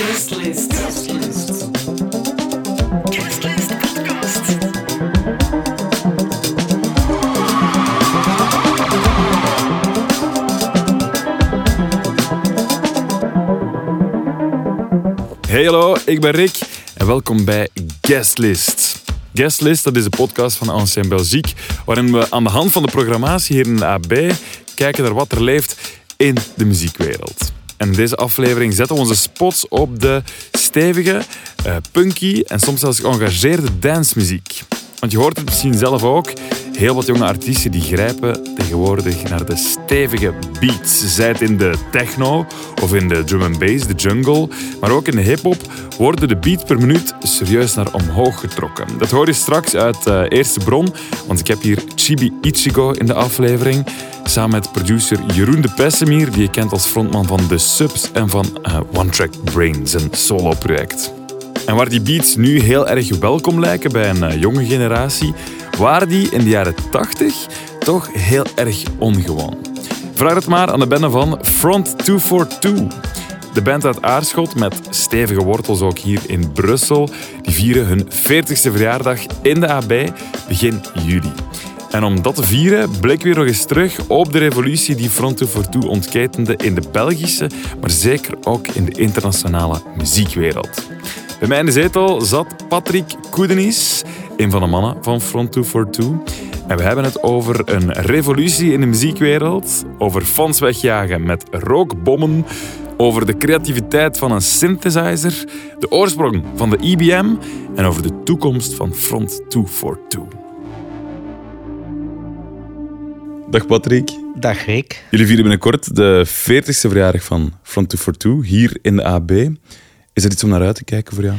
Guestlist. Guestlist podcast. Hey hallo, ik ben Rick en welkom bij Guestlist. Guestlist, dat is de podcast van Ancien Belgique, waarin we aan de hand van de programmatie hier in de AB kijken naar wat er leeft in de muziekwereld. En deze aflevering zetten we onze spots op de stevige, eh, punky en soms zelfs geëngageerde dancemuziek. Want je hoort het misschien zelf ook, heel wat jonge artiesten die grijpen tegenwoordig naar de stevige beats. Zij het in de techno of in de drum and bass, de jungle, maar ook in de hip-hop worden de beats per minuut serieus naar omhoog getrokken. Dat hoor je straks uit uh, eerste bron, want ik heb hier Chibi Ichigo in de aflevering. Samen met producer Jeroen de Pessemier, die je kent als frontman van The Subs en van uh, One Track Brain, zijn solo-project. En waar die beats nu heel erg welkom lijken bij een uh, jonge generatie, waren die in de jaren 80 toch heel erg ongewoon. Vraag het maar aan de bende van Front 242. De band uit Aarschot, met stevige wortels ook hier in Brussel, die vieren hun 40ste verjaardag in de AB begin juli. En om dat te vieren, blikken we nog eens terug op de revolutie die Front 242 ontketende in de Belgische, maar zeker ook in de internationale muziekwereld. Bij mij in de zetel zat Patrick Koedenis, een van de mannen van Front 242. En we hebben het over een revolutie in de muziekwereld, over fans wegjagen met rookbommen, over de creativiteit van een synthesizer, de oorsprong van de IBM en over de toekomst van Front 242. Dag Patrick. Dag Rick. Jullie vieren binnenkort de 40ste verjaardag van Front 242 hier in de AB. Is er iets om naar uit te kijken voor jou?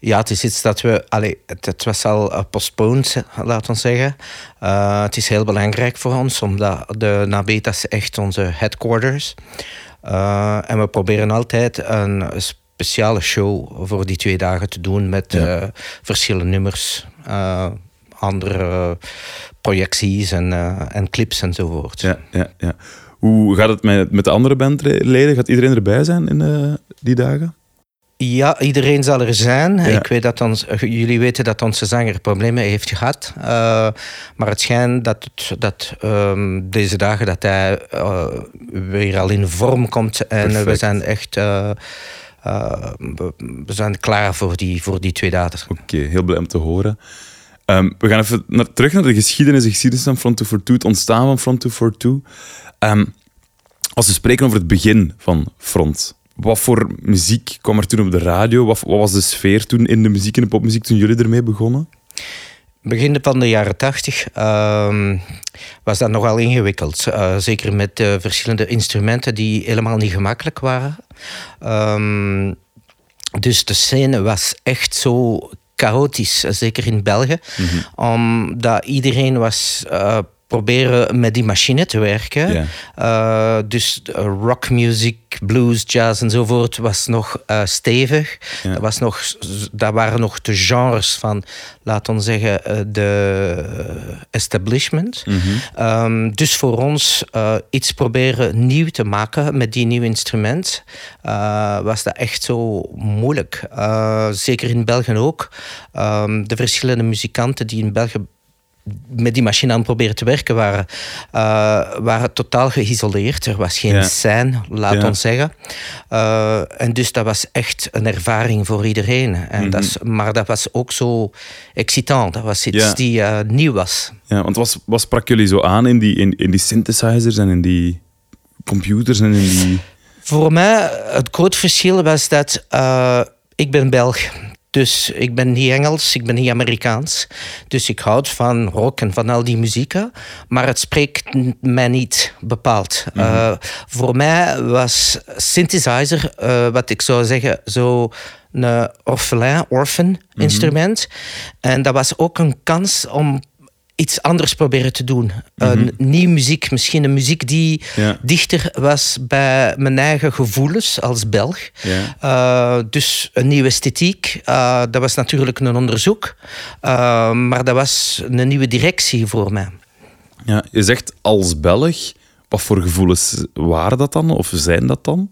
Ja, het is iets dat we. Allee, het, het was al uh, postponed, laten we zeggen. Uh, het is heel belangrijk voor ons, omdat de Nabeta is echt onze headquarters. Uh, en we proberen altijd een speciale show voor die twee dagen te doen met ja. verschillende nummers, andere projecties en, en clips enzovoort. Ja, ja, ja. Hoe gaat het met, met de andere bandleden? Gaat iedereen erbij zijn in die dagen? Ja, iedereen zal er zijn. Ja. Ik weet dat ons, jullie weten dat onze zanger problemen heeft gehad. Uh, maar het schijnt dat, het, dat um, deze dagen dat hij uh, weer al in vorm komt. En Perfect. we zijn echt uh, we zijn klaar voor die, voor die twee dagen. Oké, okay, heel blij om te horen. Um, we gaan even naar, terug naar de geschiedenis, de geschiedenis van Front 242, het ontstaan van Front 242. Um, als we spreken over het begin van Front, wat voor muziek kwam er toen op de radio? Wat, wat, was de sfeer toen in de muziek en de popmuziek toen jullie ermee begonnen? Begin van de jaren tachtig uh, was dat nogal ingewikkeld. Uh, zeker met uh, verschillende instrumenten die helemaal niet gemakkelijk waren. Um, dus de scène was echt zo chaotisch, zeker in België. Mm-hmm. Omdat iedereen was uh, proberen met die machine te werken. Ja. Uh, dus rockmuziek, blues, jazz enzovoort was nog uh, stevig. Dat, was nog, dat waren nog de genres van, laten we zeggen, uh, de establishment. Mhm. Um, dus voor ons iets proberen nieuw te maken met die nieuw instrument, was dat echt zo moeilijk. zeker in België ook. Um, de verschillende muzikanten die in België met die machine aan het proberen te werken waren, uh, waren totaal geïsoleerd. Er was geen Ja. scène, laat Ja. ons zeggen. Uh, en dus dat was echt een ervaring voor iedereen. En Mhm. dat is, maar dat was ook zo excitant. Dat was iets Ja. die uh, nieuw was. Ja, want wat, wat sprak jullie zo aan in die, in, in die synthesizers en in die computers en in die... Voor mij, het groot verschil was dat ik ben Belg. Dus ik ben niet Engels, ik ben niet Amerikaans. Dus ik houd van rock en van al die muzieken. Maar het spreekt mij niet bepaald. Mm -hmm. uh, voor mij was synthesizer, uh, wat ik zou zeggen, zo een orphelin, orphan mm -hmm. instrument. En dat was ook een kans om iets anders proberen te doen. Mm -hmm. uh, nieuw muziek, misschien een muziek die ja. dichter was bij mijn eigen gevoelens als Belg. Ja. Uh, dus een nieuwe esthetiek. Uh, dat was natuurlijk een onderzoek, uh, maar dat was een nieuwe directie voor mij. Ja, je zegt als Belg, wat voor gevoelens waren dat dan, of zijn dat dan?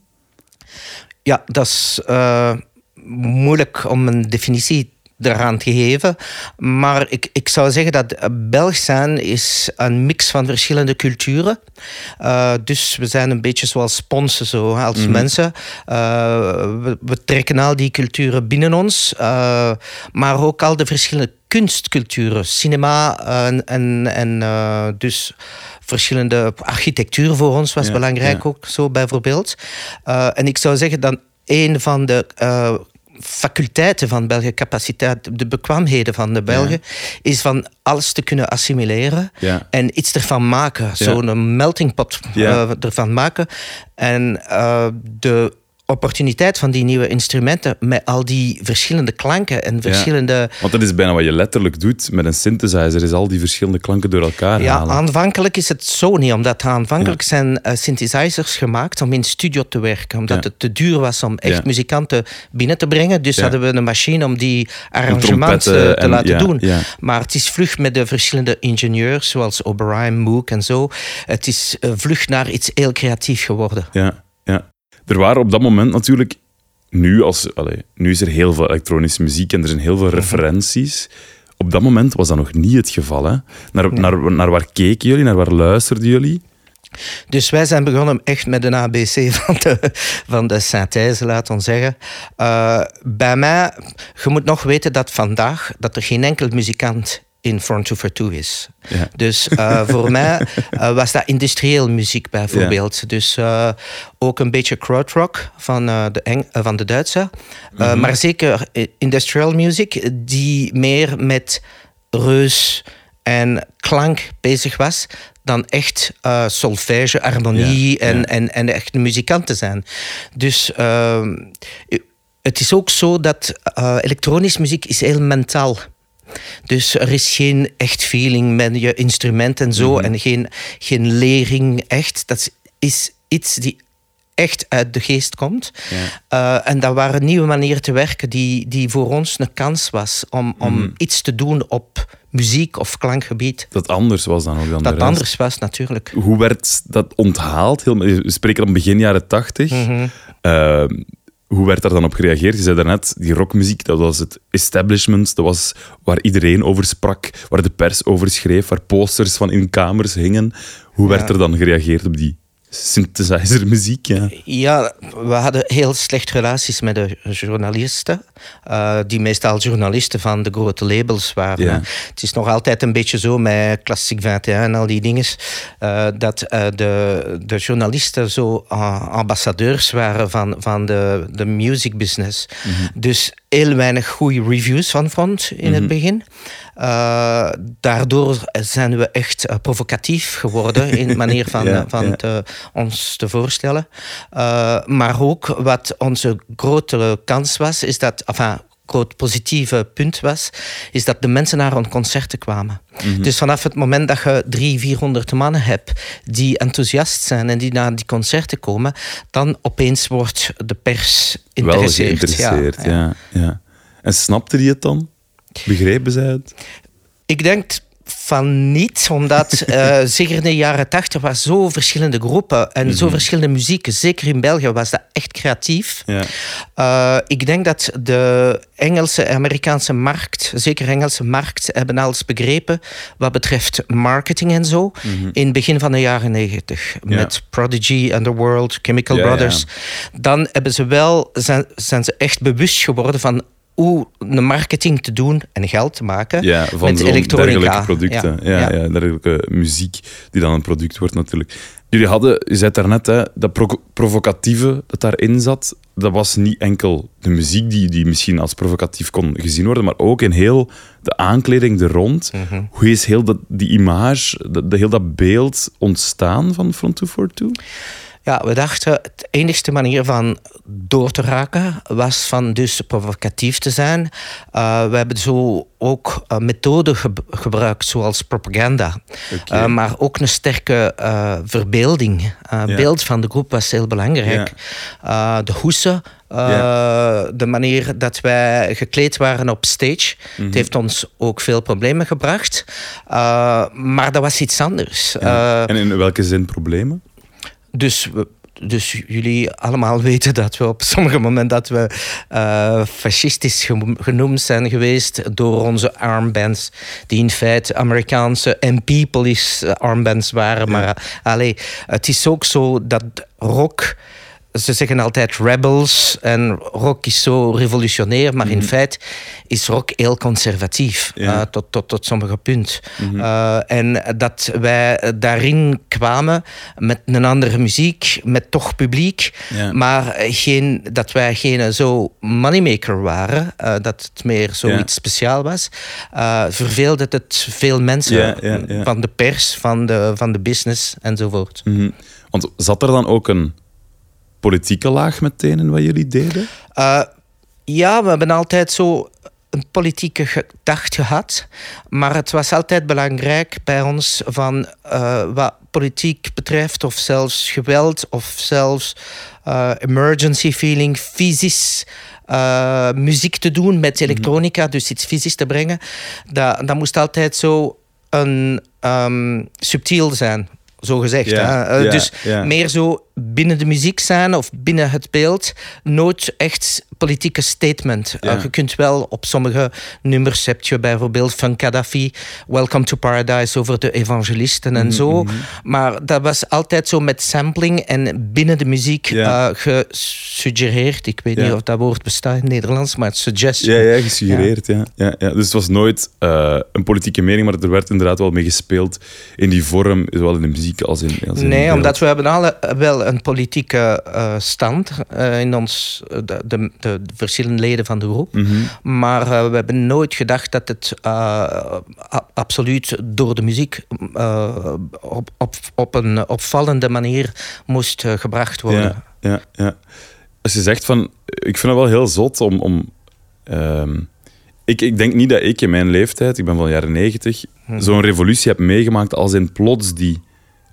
Ja, dat is eh, moeilijk om een definitie eraan te geven. Maar ik, ik zou zeggen dat eh, Belg zijn is een mix van verschillende culturen. Uh, dus we zijn een beetje zoals sponsen zo, als mensen. Uh, we, we, trekken al die culturen binnen ons. Uh, maar ook al de verschillende kunstculturen. Cinema en, en, en dus verschillende architectuur voor ons was Ja, belangrijk ja. ook zo bijvoorbeeld. Uh, en ik zou zeggen dan een van de uh, faculteiten van België, capaciteit, de bekwaamheden van de Belgen, is van alles te kunnen assimileren Ja. en iets ervan maken. Zo'n melting pot uh, ervan maken. En uh, de opportuniteit van die nieuwe instrumenten met al die verschillende klanken en verschillende... Want dat is bijna wat je letterlijk doet met een synthesizer, is al die verschillende klanken door elkaar Ja, halen. aanvankelijk is het zo niet, omdat aanvankelijk zijn uh, synthesizers gemaakt om in studio te werken, omdat het te duur was om echt muzikanten binnen te brengen. Dus hadden we een machine om die arrangementen te en- laten doen. Maar het is vlug met de verschillende ingenieurs, zoals O'Brien, Moog en zo. Het is uh, vlug naar iets heel creatief geworden. Ja, ja. Er waren op dat moment natuurlijk... Nu, als, nu is er heel veel elektronische muziek en er zijn heel veel referenties. Op dat moment was dat nog niet het geval. Hè? Naar, naar, naar waar keken jullie? Naar waar luisterden jullie? Dus wij zijn begonnen echt met een ABC van de, van de synthese, laat ons zeggen. Uh, bij mij, je moet nog weten dat vandaag dat er geen enkel muzikant in Front for Two is. Ja. Dus uh, voor mij uh, was dat industrieel muziek bijvoorbeeld. Ja. Dus uh, ook een beetje krautrock van, de, Eng van de Duitse. Mm -hmm. Maar zeker industrial music die meer met reus en klank bezig was dan echt uh, solfège, harmonie ja, en, ja. En, en echt een muzikant te zijn. Dus uh, het is ook zo dat uh, elektronisch muziek is heel mentaal. Dus er is geen echt feeling met je instrument en zo. Mhm. En geen, geen lering echt. Dat is iets die echt uit de geest komt. Ja. Uh, en dat waren nieuwe manieren te werken die, die voor ons een kans was om, om Mhm. iets te doen op muziek of klankgebied. Dat anders was dan ook dan de Dat anders was natuurlijk. Hoe werd dat onthaald? Heel- We spreken dan begin jaren tachtig. Mhm. Uh, hoe werd daar dan op gereageerd? Je zei daarnet, die rockmuziek, dat was het establishment. Dat was waar iedereen over sprak, waar de pers over schreef, waar posters van in kamers hingen. Hoe werd Ja. er dan gereageerd op die synthesizermuziek? Ja. Ja, we hadden heel slecht relaties met de journalisten. uh, die meestal journalisten van de grote labels waren. Ja. Het is nog altijd een beetje zo met Classic 21 en al die dingen. uh, dat uh, de, de journalisten zo ambassadeurs waren van, van de, de music business. Dus heel weinig goede reviews van Front in het begin. Uh, daardoor zijn we echt uh, provocatief geworden in de manier van, Ja, van ja. Te, ons te voorstellen. Maar ook wat onze grotere kans was, is dat, enfin, groot positieve punt was, is dat de mensen naar een concerten kwamen. Dus vanaf het moment dat je drie, vierhonderd mannen hebt die enthousiast zijn en die naar die concerten komen, dan opeens wordt de pers Wel geïnteresseerd. geïnteresseerd, ja. Ja, En snapte die het dan? Begrepen zij het? Ik denk van niet, omdat uh, zeker in de jaren tachtig was zo verschillende groepen en zo verschillende muzieken. Zeker in België was dat echt creatief. Ja. Uh, ik denk dat de Engelse en Amerikaanse markt, zeker Engelse markt, hebben alles begrepen wat betreft marketing en zo. In het begin van de jaren negentig. Ja. Met Prodigy, Underworld, Chemical Ja, Brothers. Dan hebben ze wel, zijn, zijn ze echt bewust geworden van hoe de marketing te doen en geld te maken Ja, van met elektronica. dergelijke producten. Ja, ja. Ja. dergelijke muziek die dan een product wordt natuurlijk. Jullie hadden, je zei daarnet, hè, dat pro- provocatieve dat daarin zat, dat was niet enkel de muziek die, die misschien als provocatief kon gezien worden, maar ook in heel de aankleding er rond. Mhm. Hoe is heel dat, die image, de, de- heel dat beeld ontstaan van Front 242? Ja, we dachten het enigste manier van door te raken was van dus provocatief te zijn. Uh, we hebben zo ook uh, methoden ge- gebruikt zoals propaganda. Uh, maar ook een sterke verbeelding. Ja. Beeld van de groep was heel belangrijk. De hoesen, uh, de manier dat wij gekleed waren op stage. Mhm. Het heeft ons ook veel problemen gebracht. Uh, maar dat was iets anders. Ja. Uh, en in welke zin problemen? Dus we- dus jullie allemaal weten dat we op sommige momenten dat we eh, fascistisch geno- genoemd zijn geweest door onze armbands, die in feite Amerikaanse en People's armbands waren. Maar uh, allee, het is ook zo dat rock ze zeggen altijd rebels en rock is zo revolutionair, maar in feite is rock heel conservatief Mhm. Ja. eh, tot, tot, tot sommige punt. Mhm. Eh, en dat wij daarin kwamen met een andere muziek, met toch publiek, Ja. maar geen, dat wij geen zo moneymaker waren, eh, dat het meer zoiets speciaal was, verveelde het veel mensen van de pers, van de, van de business enzovoort. Mhm. Want zat er dan ook een politieke laag meteen in wat jullie deden? Eh, ja, we hebben altijd zo een politieke gedacht gehad. Maar het was altijd belangrijk bij ons van eh, wat politiek betreft, of zelfs geweld, of zelfs eh, emergency feeling, fysisch. muziek te doen met elektronica, dus iets fysisch te brengen, dat, dat moest altijd zo een, ehm, subtiel zijn, zo gezegd. Hè. Dus meer zo binnen de muziek zijn of binnen het beeld. Nooit echt politieke statement. Ja. Eh, je kunt wel op sommige nummers heb je bijvoorbeeld van Gaddafi, Welcome to Paradise over de evangelisten Mhm, en zo. Maar dat was altijd zo met sampling en binnen de muziek Ja. eh, gesuggereerd. Ik weet Ja. niet of dat woord bestaat in het Nederlands, maar het suggestion. Ja, ja gesuggereerd. Ja. Ja. Ja, Dus het was nooit eh, een politieke mening, maar er werd inderdaad wel mee gespeeld in die vorm, zowel in de muziek als in. Als in Nee, omdat we hebben alle wel een politieke eh, stand eh, in ons, de, de, de verschillende leden van de groep. Mhm. Maar eh, we hebben nooit gedacht dat het eh, absoluut door de muziek eh, op, op, op een opvallende manier moest eh, gebracht worden. Ja, ja, ja. Als je zegt van, ik vind het wel heel zot om. om ehm, ik, ik denk niet dat ik in mijn leeftijd, ik ben van de jaren negentig, Mhm. zo'n revolutie heb meegemaakt als in plots die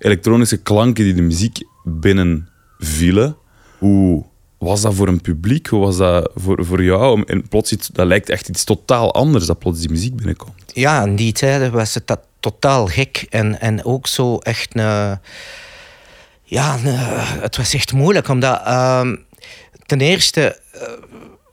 elektronische klanken die de muziek binnen vielen. Hoe was dat voor een publiek? Hoe was dat voor, voor jou? En plots dat lijkt echt iets totaal anders dat plots die muziek binnenkomt. Ja, in die tijden was het dat totaal gek en, en ook zo echt een. Ja, het was echt moeilijk omdat. ehm, ten eerste.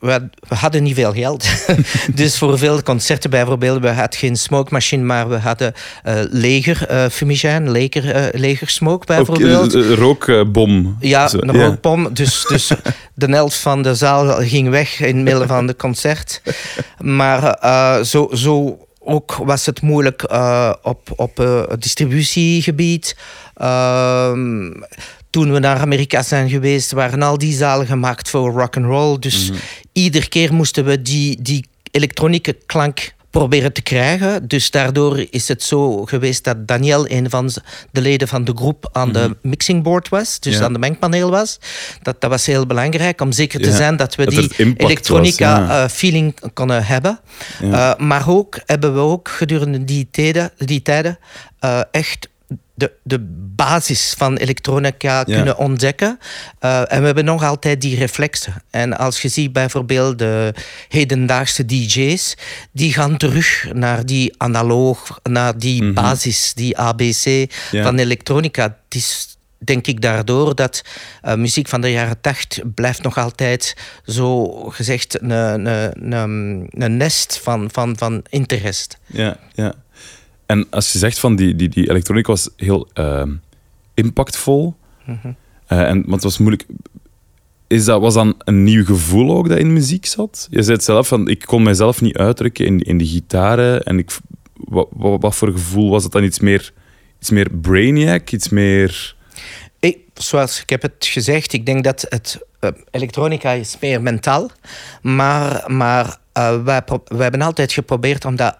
We, we hadden niet veel geld. dus voor veel concerten bijvoorbeeld, we hadden geen smokemachine, maar we hadden eh, leger eh fumigène, leger, eh, legersmoke bijvoorbeeld. Ook, rookbom. Ja, Zo, een rookbom. Dus, dus de helft van de zaal ging weg in het midden van de concert. Maar zo, zo ook was het moeilijk op, op het distributiegebied. Toen we naar Amerika zijn geweest, waren al die zalen gemaakt voor rock and roll. Dus iedere keer moesten we die, die elektronische klank proberen te krijgen. Dus daardoor is het zo geweest dat Daniel, een van de leden van de groep, aan de mixing board was. Dus Ja. aan de mengpaneel was. Dat, dat was heel belangrijk om zeker te Ja, zijn dat we dat die elektronica was, ja. eh, feeling konden hebben. Eh, maar ook hebben we ook gedurende die tijden, die tijden eh, echt de, de basis van elektronica kunnen ontdekken. Eh, en we hebben nog altijd die reflexen. En als je ziet bijvoorbeeld de hedendaagse DJ's, die gaan terug naar die analoog, naar die basis, die ABC Ja. van elektronica. Het is denk ik daardoor dat eh, muziek van de jaren tachtig blijft nog altijd zo gezegd een, een, een, een nest van, van, van interesse. Ja, ja. En als je zegt van die, die, die elektronica was heel ehm, impactvol, eh, en, want het was moeilijk. Is dat, was dan een nieuw gevoel ook dat in muziek zat? Je zei het zelf, van, ik kon mezelf niet uitdrukken in, in die gitaren. En ik, wat, wat, wat voor gevoel was het dan? Iets meer, iets meer brainiac? Iets meer... Ik, zoals ik heb het gezegd, ik denk dat het eh, elektronica is meer mentaal. Maar, maar eh, wij, wij hebben altijd geprobeerd om dat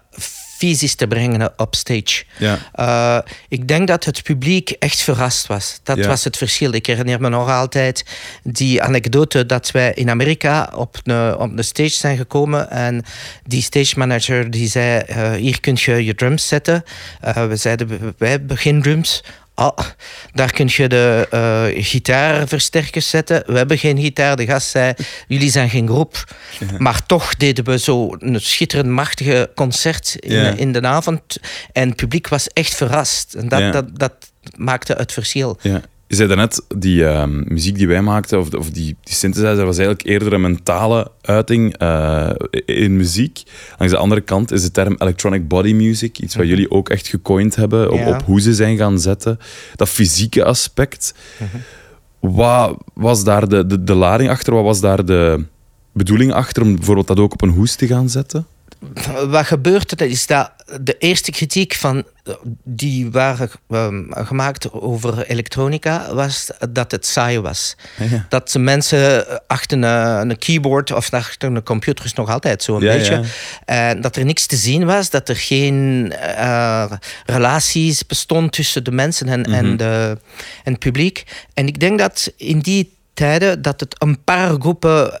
fysisch te brengen op stage. Ja. Eh, ik denk dat het publiek echt verrast was. Dat Ja. was het verschil. Ik herinner me nog altijd die anekdote dat wij in Amerika op de, op de stage zijn gekomen en die stage manager die zei, eh, hier kun je je drums zetten. Eh, we zeiden, wij hebben geen drums. Ah, daar kun je de eh, gitaarversterkers zetten. We hebben geen gitaar. De gast zei, jullie zijn geen groep. Maar toch deden we zo een schitterend machtige concert in, Ja. in de avond. En het publiek was echt verrast. En dat, Ja. dat, dat maakte het verschil. Je zei daarnet, die ehm, muziek die wij maakten, of, of die, die synthesizer, was eigenlijk eerder een mentale uiting eh, in muziek. Langs de andere kant is de term electronic body music, iets wat jullie ook echt gecoind hebben op, Mhm. Ja. op hoe ze zijn gaan zetten. Dat fysieke aspect. Mhm. Wat was daar de, de, de lading achter? Wat was daar de bedoeling achter om bijvoorbeeld dat ook op een hoes te gaan zetten? Wat gebeurt er is dat de eerste kritiek van, die waren ehm, gemaakt over elektronica was dat het saai was. Ja. Dat mensen achter een, een keyboard of achter een computer is nog altijd zo een Ja, beetje. ja. En dat er niks te zien was, dat er geen eh, relaties bestond tussen de mensen en, Mhm. en, de, en het publiek. En ik denk dat in die tijden dat het een paar groepen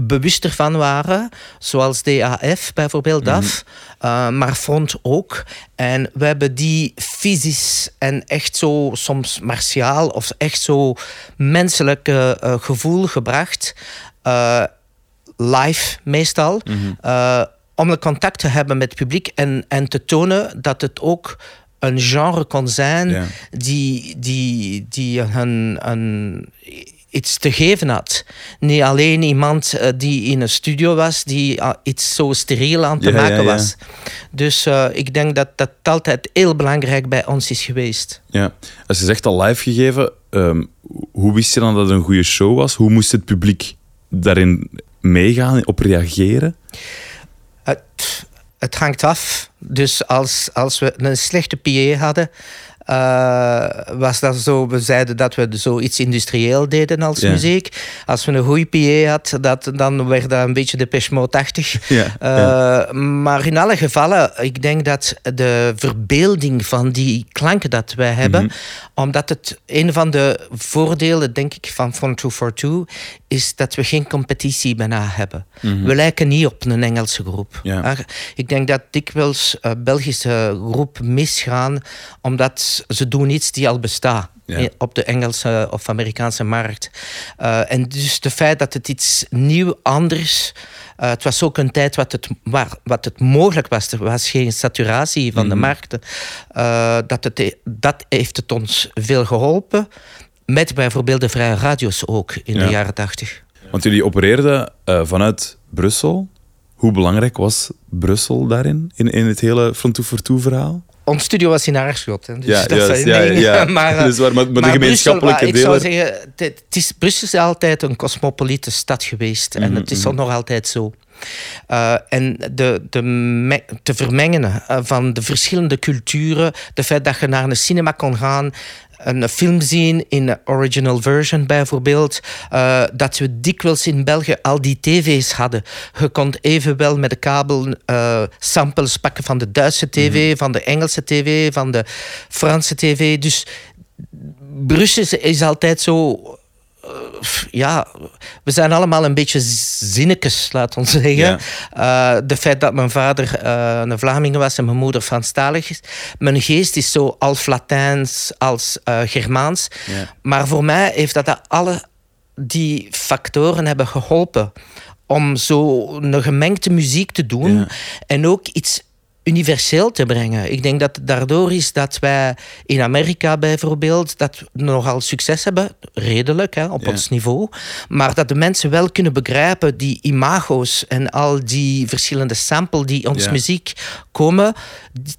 bewuster van waren, zoals DAF bijvoorbeeld, DAF, eh, maar Front ook. En we hebben die fysisch en echt zo soms martiaal of echt zo menselijke eh, gevoel gebracht, eh, live meestal, eh, om contact te hebben met het publiek en, en te tonen dat het ook een genre kon zijn die, die, die een, een, iets te geven had. Niet alleen iemand eh, die in een studio was, die ah, iets zo steriel aan te Ja, maken ja. was. Dus eh, ik denk dat dat altijd heel belangrijk bij ons is geweest. Ja. Als je zegt al live gegeven, ehm, hoe wist je dan dat het een goede show was? Hoe moest het publiek daarin meegaan, op reageren? Het, het hangt af. Dus als, als we een slechte PA hadden, eh, was dat zo. We zeiden dat we zoiets industrieel deden als Ja. muziek. Als we een goede PA had, dat, dan werd dat een beetje de achtig Ja, Eh, Maar in alle gevallen, ik denk dat de verbeelding van die klanken dat wij hebben, Mhm. omdat het een van de voordelen, denk ik, van Front 242 is dat we geen competitie bijna hebben. We lijken niet op een Engelse groep. Mhm. Ah, Ik denk dat dikwijls eh, Belgische groepen misgaan, omdat ze doen iets die al bestaat. Ja. Op de Engelse of Amerikaanse markt. Eh, en dus het feit dat het iets nieuw, anders. eh, het was ook een tijd wat het, waar, wat het mogelijk was. Er was geen saturatie van de markten. Eh, dat, het, dat heeft het ons veel geholpen. Met bijvoorbeeld de vrije radio's ook in Ja. de jaren tachtig. Want jullie opereerden vanuit Brussel. Hoe belangrijk was Brussel daarin, in, in het hele Front 242 verhaal? Ons studio was in Aarschot. Hè, dus Ja, dat juist, ja, ja. maar, is waar, maar- maar de Brussel, gemeenschappelijke maar ik zou delen- zeggen, het, het is, Brussel is altijd een cosmopolite stad geweest. Mhm, En het is nog altijd zo. Eh, en de, de te vermengen eh, van de verschillende culturen, de feit dat je naar een cinema kon gaan, een film zien in de original version bijvoorbeeld, eh, dat we dikwijls in België al die tv's hadden. Je kon evenwel met de kabel samples pakken van de Duitse tv, van de Engelse tv, van de Franse tv. Dus Brussel is- altijd zo ja, we zijn allemaal een beetje zinnetjes, laat ons zeggen. Eh, de feit dat mijn vader eh, een Vlaming was en mijn moeder Franstalig is. Mijn geest is zo als Latijns als eh, Germaans. Ja. Maar voor mij heeft dat alle die factoren hebben geholpen om zo een gemengde muziek te doen Ja. en ook iets universeel te brengen. Ik denk dat het daardoor is dat wij in Amerika bijvoorbeeld dat nogal succes hebben, redelijk hè, op Ja. ons niveau, maar dat de mensen wel kunnen begrijpen die imago's en al die verschillende samples die ons Ja. muziek komen,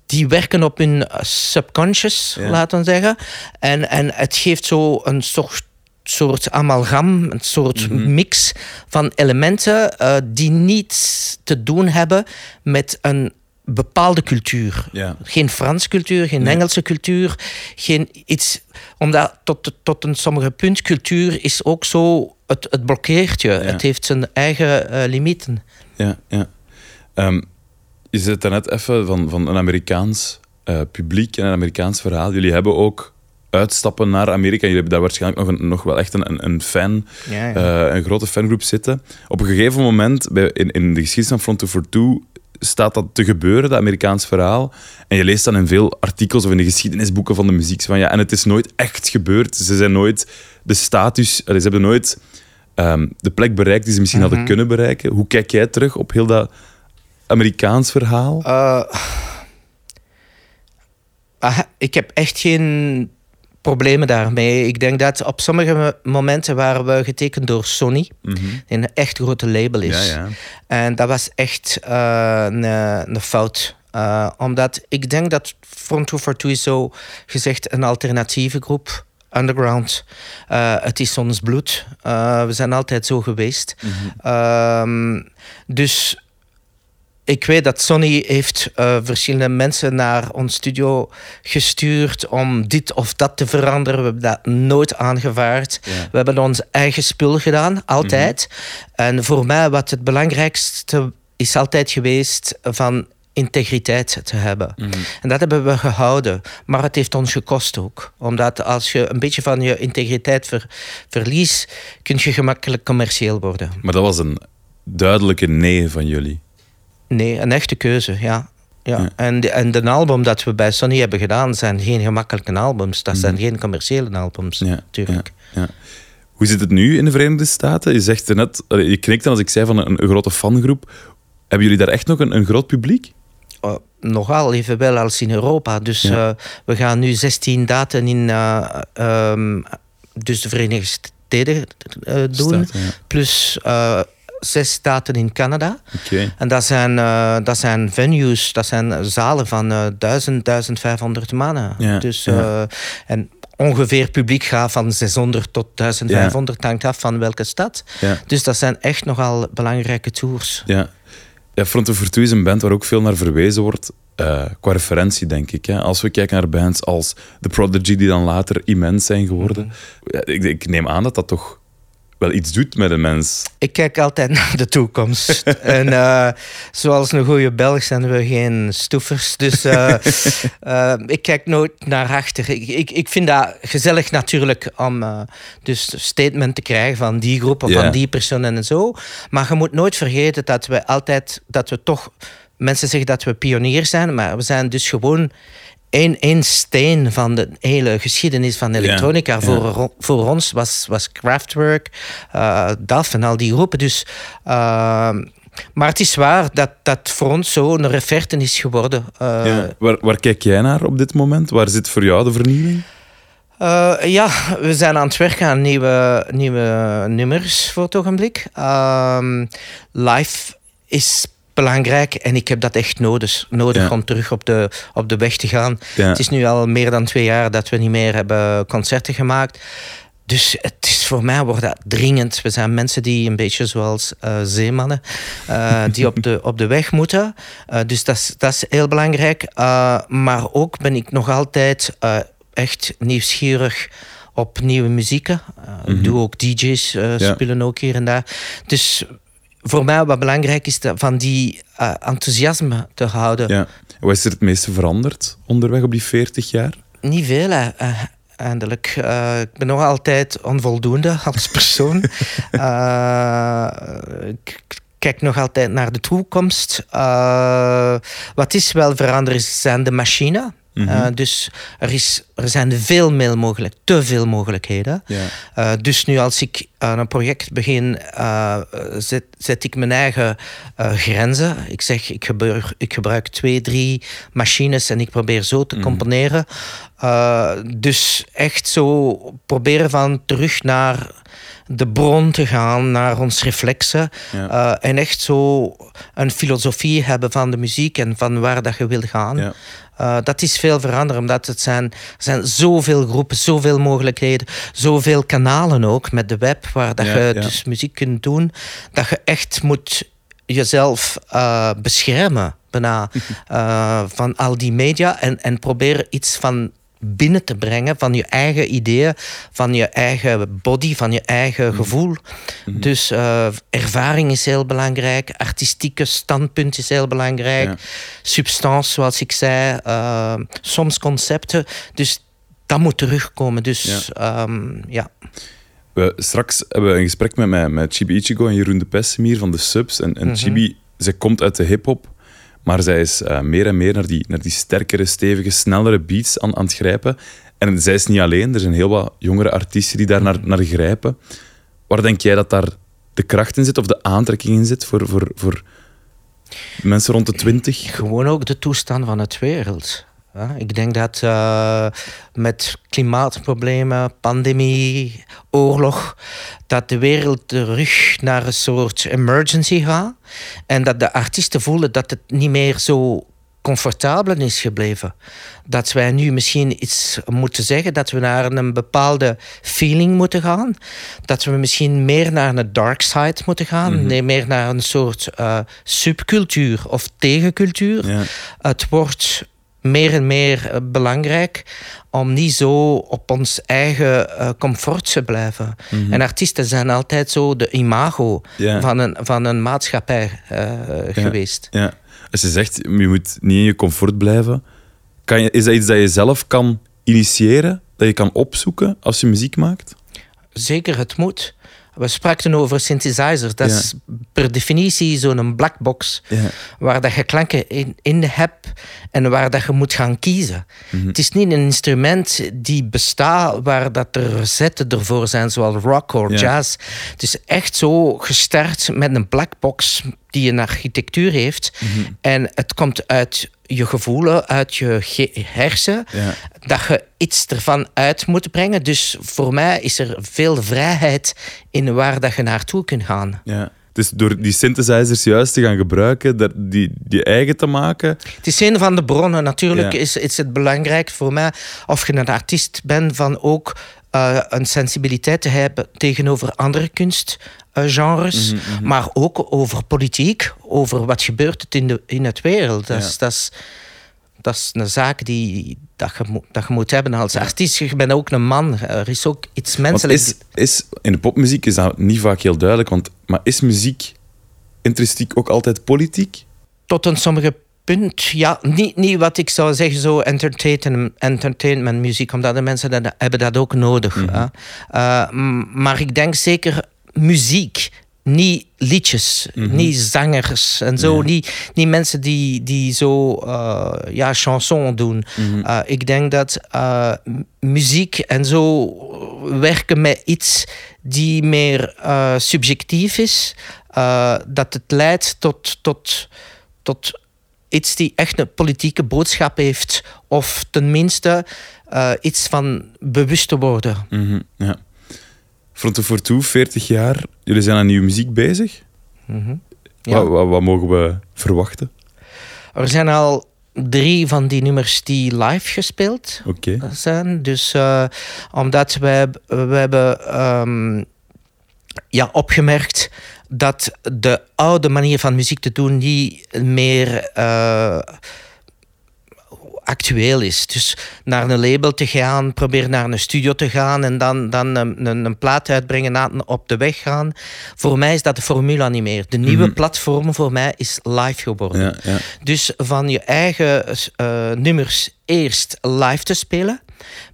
die werken op hun subconscious, Ja. laten we zeggen. En, en het geeft zo een soort soort amalgam, een soort Mhm. mix van elementen eh, die niets te doen hebben met een bepaalde cultuur. Ja. Geen Frans cultuur, geen Nee. Engelse cultuur, geen iets... Omdat tot, tot een sommige punt cultuur is ook zo... Het, het blokkeert je. Het heeft zijn eigen eh, limieten. Ja, ja. Ehm, je zit daarnet even van, van een Amerikaans eh, publiek en een Amerikaans verhaal. Jullie hebben ook uitstappen naar Amerika. Jullie hebben daar waarschijnlijk nog, een, nog wel echt een, een fan, Ja, ja. eh, een grote fangroep zitten. Op een gegeven moment, bij, in, in de geschiedenis van Front 242, staat dat te gebeuren, dat Amerikaans verhaal. En je leest dan in veel artikels of in de geschiedenisboeken van de muziek van ja, en het is nooit echt gebeurd. Ze zijn nooit de status, ze hebben nooit ehm, de plek bereikt die ze misschien hadden kunnen bereiken. Hoe kijk jij terug op heel dat Amerikaans verhaal? Eh, ah, ik heb echt geen problemen daarmee. Ik denk dat op sommige mo- momenten waren we getekend door Sony, die een echt grote label is. Ja, ja. En dat was echt eh, een, een fout. Eh, omdat ik denk dat Front 242 is zo gezegd een alternatieve groep. Underground. Eh, het is ons bloed. We zijn altijd zo geweest. Ehm, dus ik weet dat Sony heeft eh, verschillende mensen naar ons studio gestuurd om dit of dat te veranderen. We hebben dat nooit aangevaard. Ja. We hebben ons eigen spul gedaan, altijd. En voor mij wat het belangrijkste is altijd geweest van integriteit te hebben. En dat hebben we gehouden. Maar het heeft ons gekost ook. Omdat als je een beetje van je integriteit ver- verliest, kun je gemakkelijk commercieel worden. Maar dat was een duidelijke nee van jullie. Nee, een echte keuze, ja. ja. Ja. En, de, en de album dat we bij Sony hebben gedaan, zijn geen gemakkelijke albums. Dat zijn geen commerciële albums, Ja, natuurlijk. Ja. Hoe zit het nu in de Verenigde Staten? Je zegt net, je knikte als ik zei van een, een grote fangroep. Hebben jullie daar echt nog een, een groot publiek? Oh, nogal evenwel als in Europa. Dus eh, we gaan nu 16 daten in eh, ehm, dus de Verenigde Staten eh, doen. Staten. Plus zes daten in Canada. En dat zijn, eh, dat zijn venues, dat zijn zalen van eh 1000, 1500 mannen. Ja, dus, ja. eh, en ongeveer publiek gaat van 600 tot 1500, hangt af van welke stad. Dus dat zijn echt nogal belangrijke tours. Ja. ja, Front of Virtue is een band waar ook veel naar verwezen wordt. eh, qua referentie, denk ik. Hè. Als we kijken naar bands als The Prodigy, die dan later immens zijn geworden. Ja, ik, ik neem aan dat dat toch wel iets doet met een mens. Ik kijk altijd naar de toekomst. en eh, zoals een goede Belg zijn we geen stoefers. Dus eh, eh, ik kijk nooit naar achter. Ik, ik, ik vind dat gezellig natuurlijk om dus statement te krijgen van die groep of van die persoon en zo. Maar je moet nooit vergeten dat we altijd, dat we toch, mensen zeggen dat we pionier zijn, maar we zijn dus gewoon één, één steen van de hele geschiedenis van elektronica. Ja. Voor, voor ons was, was Kraftwerk, eh DAF en al die groepen. Dus, ehm, maar het is waar dat dat voor ons zo een referte is geworden. Eh, Ja. Waar, waar kijk jij naar op dit moment? Waar zit voor jou de vernieuwing? Eh, ja, we zijn aan het werken aan nieuwe, nieuwe nummers voor het ogenblik. Ehm, live is belangrijk en ik heb dat echt nodig, nodig Ja. om terug op de, op de weg te gaan. Ja. Het is nu al meer dan twee jaar dat we niet meer hebben concerten gemaakt. Dus het is voor mij wordt dat dringend. We zijn mensen die een beetje zoals eh, zeemannen, eh, die op de, op de weg moeten. Eh, dus dat is- dat is heel belangrijk. Maar ook ben ik nog altijd echt nieuwsgierig op nieuwe muzieken. Ik doe ook DJ's, Ja. spelen ook hier en daar. Dus voor mij wat belangrijk is van die eh, enthousiasme te houden. Ja. Wat is er het meeste veranderd onderweg op die 40 jaar? Niet veel, hè, eh, eindelijk. Eh, ik ben nog altijd onvoldoende als persoon. Ik kijk nog altijd naar de toekomst. Wat is wel veranderd is, zijn de Eh, dus er, is, er zijn veel meer mogelijk, te veel mogelijkheden. Ja. Eh, dus nu als ik aan een project begin, eh, zet, zet ik mijn eigen grenzen. Ik zeg, ik gebruik, ik gebruik twee, drie machines en ik probeer zo te componeren. Eh, dus echt zo proberen van terug naar de bron te gaan, naar ons reflexen. Ja. Eh, en echt zo een filosofie hebben van de muziek en van waar dat je wil gaan. Ja. Eh, dat is veel veranderd, omdat het zijn, er zijn zoveel groepen, zoveel mogelijkheden, zoveel kanalen ook met de web, waar dat Ja, je dus muziek kunt doen, dat je echt moet jezelf eh, beschermen bijna, van al die media en, en proberen iets van binnen te brengen van je eigen ideeën, van je eigen body, van je eigen Mhm. gevoel. Dus eh, ervaring is heel belangrijk, artistieke standpunt is heel belangrijk, Ja. substance, zoals ik zei, eh, soms concepten. Dus dat moet terugkomen. Dus ja. ja. We, straks hebben we een gesprek met, mij, met Chibi Ichigo en Jeroen de Pessimier van de Subs. En, en Chibi, zij komt uit de hip-hop, maar zij is eh, meer en meer naar die, naar die sterkere, stevige, snellere beats aan, aan het grijpen. En zij is niet alleen, er zijn heel wat jongere artiesten die daar naar, naar grijpen. Waar denk jij dat daar de kracht in zit of de aantrekking in zit voor, voor, voor mensen rond de twintig? Gewoon ook de toestand van het wereld. Ik denk dat eh, met klimaatproblemen, pandemie, oorlog, dat de wereld terug naar een soort emergency gaat. En dat de artiesten voelen dat het niet meer zo comfortabel is gebleven. Dat wij nu misschien iets moeten zeggen, dat we naar een bepaalde feeling moeten gaan. Dat we misschien meer naar een dark side moeten gaan, nee, meer naar een soort eh, subcultuur of tegencultuur. Ja. Het wordt meer en meer eh, belangrijk om niet zo op ons eigen eh, comfort te blijven. En artiesten zijn altijd zo de imago van, een, van een maatschappij eh, geweest. Ja. Als je zegt, je moet niet in je comfort blijven, kan je, is dat iets dat je zelf kan initiëren? Dat je kan opzoeken als je muziek maakt? Zeker, het moet. We spraken over synthesizers. Dat Ja. is per definitie zo'n blackbox Ja. waar dat je klanken in, in hebt en waar dat je moet gaan kiezen. Mhm. Het is niet een instrument die bestaat waar dat er recepten ervoor zijn, zoals rock of Ja. jazz. Het is echt zo gestart met een blackbox die een architectuur heeft. Mhm. En het komt uit je gevoelen, uit je ge- hersen, Ja. dat je iets ervan uit moet brengen. Dus voor mij is er veel vrijheid in waar dat je naartoe kunt gaan. Ja. Dus door die synthesizers juist te gaan gebruiken, dat, die, die eigen te maken. Het is een van de bronnen. Natuurlijk Ja. is, is het belangrijk voor mij, of je een artiest bent, van ook eh, een sensibiliteit te hebben tegenover andere kunstgenres, maar ook over politiek, over wat gebeurt het in de, in het wereld. Dat, is, dat, is, dat is een zaak die dat je, moet- dat je moet hebben als artiest. Je bent ook een man. Er is ook iets menselijks. is, is, in de popmuziek is dat niet vaak heel duidelijk, want, maar is muziek intrinsiek ook altijd politiek? tot een sommige punt, ja, niet, niet wat ik zou zeggen, zo entertainment, entertainment muziek, omdat de mensen dat, hebben dat ook nodig. hè. Eh, maar ik denk zeker muziek, niet liedjes, niet zangers en zo, niet, niet mensen die, die zo uh, ja, chanson doen. Uh, ik denk dat uh, muziek en zo werken met iets die meer subjectief is, dat het leidt tot, tot, tot iets die echt een politieke boodschap heeft, of tenminste iets van bewust te worden. Mm -hmm, ja. Front for Two, 40 jaar. Jullie zijn aan nieuwe muziek bezig. Mm -hmm. ja. wat, wat, wat, mogen we verwachten? Er zijn al drie van die nummers die live gespeeld okay. zijn. Dus uh, omdat wij, we hebben um, ja, opgemerkt dat de oude manier van muziek te doen niet meer uh, actueel is. Dus naar een label te gaan, proberen naar een studio te gaan en dan, dan een, een, een plaat uitbrengen, na, op de weg gaan. Voor mij is dat de formule niet meer. De nieuwe mm -hmm. platform voor mij is live geworden. Ja, ja. Dus van je eigen uh, nummers eerst live te spelen.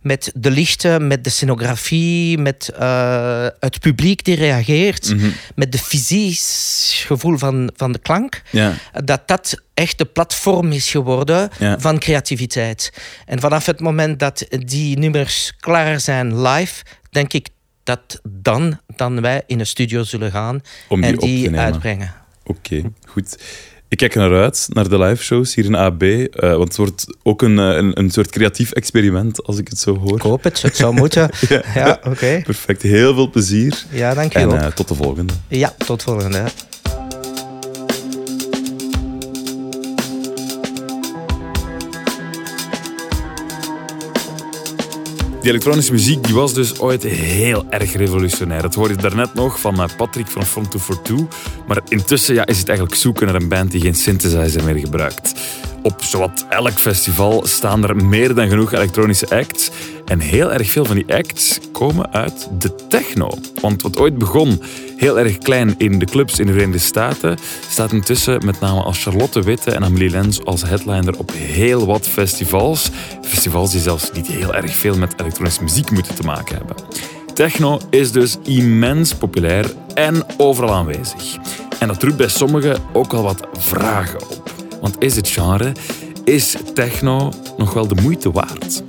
Met de lichten, met de scenografie, met uh, het publiek die reageert, mm -hmm. met de fysisch gevoel van, van de klank. Ja. Dat dat echt de platform is geworden ja. van creativiteit. En vanaf het moment dat die nummers klaar zijn live, denk ik dat dan, dan wij in een studio zullen gaan Om die en die uitbrengen. Oké, okay, goed. Ik kijk naar uit, naar de live shows hier in AB. Uh, want het wordt ook een, een, een, soort creatief experiment, als ik het zo hoor. Ik hoop het, het zou moeten. ja, ja oké. Okay. Perfect, heel veel plezier. Ja, dank je En uh, tot de volgende. Ja, tot de volgende. Die elektronische muziek die was dus ooit heel erg revolutionair. Dat hoorde je daarnet nog van Patrick van Front 242. Maar intussen ja, is het eigenlijk zoeken naar een band die geen synthesizer meer gebruikt. Op zowat elk festival staan er meer dan genoeg elektronische acts. En heel erg veel van die acts komen uit de techno. Want wat ooit begon heel erg klein in de clubs in de Verenigde Staten, staat intussen met name als Charlotte Witte en Amelie Lens als headliner op heel wat festivals. Festivals die zelfs niet heel erg veel met elektronische muziek moeten te maken hebben. Techno is dus immens populair en overal aanwezig. En dat roept bij sommigen ook al wat vragen op. Want is het genre, is techno nog wel de moeite waard?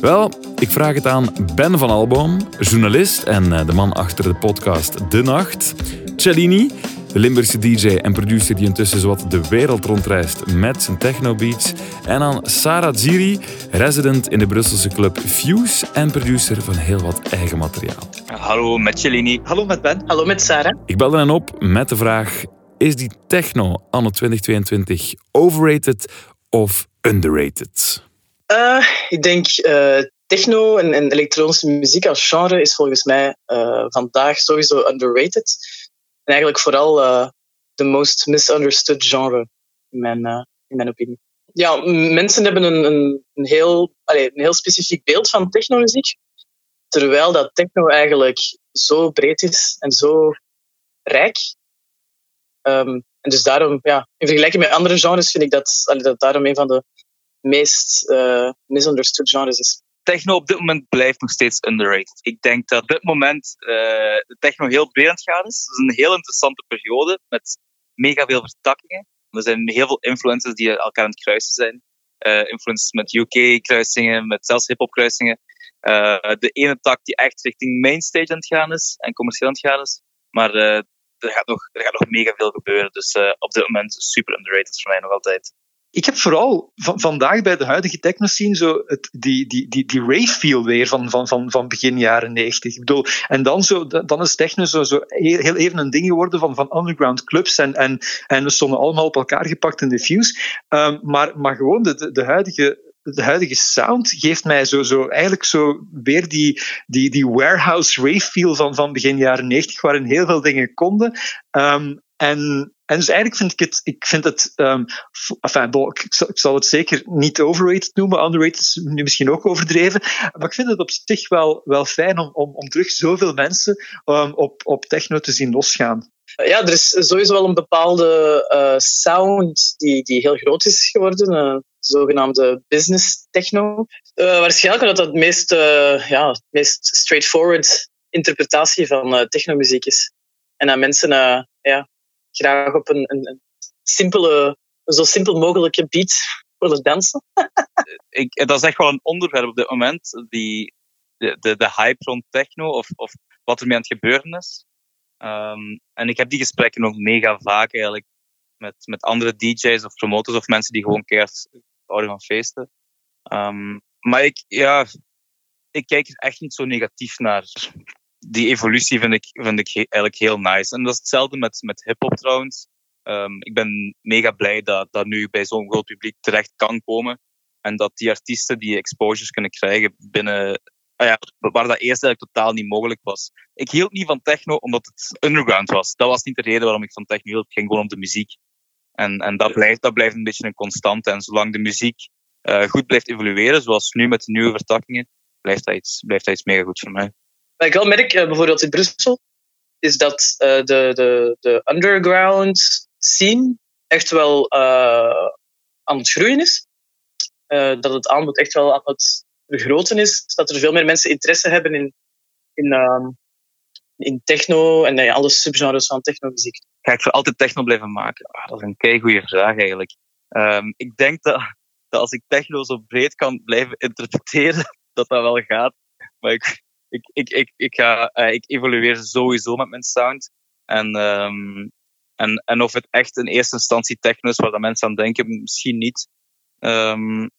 Wel, ik vraag het aan Ben van Alboom, journalist en de man achter de podcast De Nacht, Cellini De Limburgse DJ en producer die intussen zowat de wereld rondreist met zijn technobeats. En aan Sarah Ziri, resident in de Brusselse club Fuse en producer van heel wat eigen materiaal. Hallo met Cellini. Hallo met Ben. Hallo met Sarah. Ik belde hen op met de vraag: is die techno anno 2022 overrated of underrated? Uh, ik denk uh, techno en, elektronische muziek als genre is volgens mij uh, vandaag sowieso underrated. En eigenlijk vooral de most misunderstood genre, in mijn, in mijn opinie. Ja, mensen hebben een, een, een heel, allez, een heel specifiek beeld van technomuziek, terwijl dat techno eigenlijk zo breed is en zo rijk. Um, en dus daarom, ja, in vergelijking met andere genres vind ik dat, dat daarom een van de meest uh, misunderstood genres is. Techno op dit moment blijft nog steeds underrated. Ik denk dat dit moment uh, de techno heel het gaan is. Het is een heel interessante periode met mega veel vertakkingen. Er zijn heel veel influencers die elkaar aan het kruisen zijn. Uh, influencers met UK-kruisingen, met zelfs hip-hop kruisingen. Uh, de ene tak die echt richting mainstage aan het gaan is en commercieel aan het gaan is. Maar er, gaat nog, er gaat nog mega veel gebeuren. Dus op dit moment super underrated voor mij nog altijd ik heb vooral van, vandaag bij de huidige techno scene zo het, die, die, die, die rave feel weer van, van, van, van begin jaren 90. Ik bedoel, en dan, zo, dan is techno zo, zo heel even een ding geworden van, van underground clubs en, en, en we stonden allemaal op elkaar gepakt in de fuse. Um, maar, maar gewoon de, de huidige de huidige sound geeft mij zo, zo eigenlijk zo weer die, die, die warehouse rave feel van, van begin jaren 90, waarin heel veel dingen konden. Um, en, en dus eigenlijk vind ik het, ik vind het, um, enfin, ik, zal, ik, zal, het zeker niet overrated noemen, underrated is nu misschien ook overdreven, maar ik vind het op zich wel, wel fijn om, om, om terug zoveel mensen um, op, op techno te zien losgaan. Ja, er is sowieso wel een bepaalde uh, sound die, die heel groot is geworden, uh, zogenaamde business techno. Uh, waarschijnlijk omdat dat het meest, ja, meest straightforward interpretatie van technomuziek is. En dat mensen ja, graag op een, een, simpele, zo simpel mogelijke beat willen dansen. Ik, dat is echt wel een onderwerp op dit moment. Die, de, de, de hype rond techno of, of wat er mee aan het gebeuren is. Um, en ik heb die gesprekken nog mega vaak eigenlijk met, met andere DJ's of promoters of mensen die gewoon keert houden van feesten. Um, maar ik, ja, ik kijk er echt niet zo negatief naar die evolutie vind ik, vind ik eigenlijk heel nice. En dat is hetzelfde met, met hip-hop trouwens. Um, ik ben mega blij dat dat nu bij zo'n groot publiek terecht kan komen. En dat die artiesten die exposures kunnen krijgen binnen. Ah ja, waar dat eerst eigenlijk totaal niet mogelijk was. Ik hield niet van techno omdat het underground was. Dat was niet de reden waarom ik van techno hield. Het ging gewoon om de muziek. En, en dat, blijft, dat blijft een beetje een constante. En zolang de muziek uh, goed blijft evolueren, zoals nu met de nieuwe vertakkingen, blijft dat iets, blijft dat iets mega goed voor mij. Wat ik wel merk, uh, bijvoorbeeld in Brussel, is dat uh, de, de, de underground scene echt wel uh, aan het groeien is. dat het aanbod echt wel aan het vergroten is. Dat er veel meer mensen interesse hebben in, in, ehm, in techno en alle subgenres van technomuziek. Ga ik voor altijd techno blijven maken? Ah, dat is een kei goede vraag eigenlijk. Um, ik denk dat, dat als ik techno zo breed kan blijven interpreteren, dat dat wel gaat. Maar ik, ik, ik, ik, ik, ga, uh, ik evolueer sowieso met mijn sound. En, um, en, en of het echt in eerste instantie techno is waar mensen aan denken, misschien niet. Um,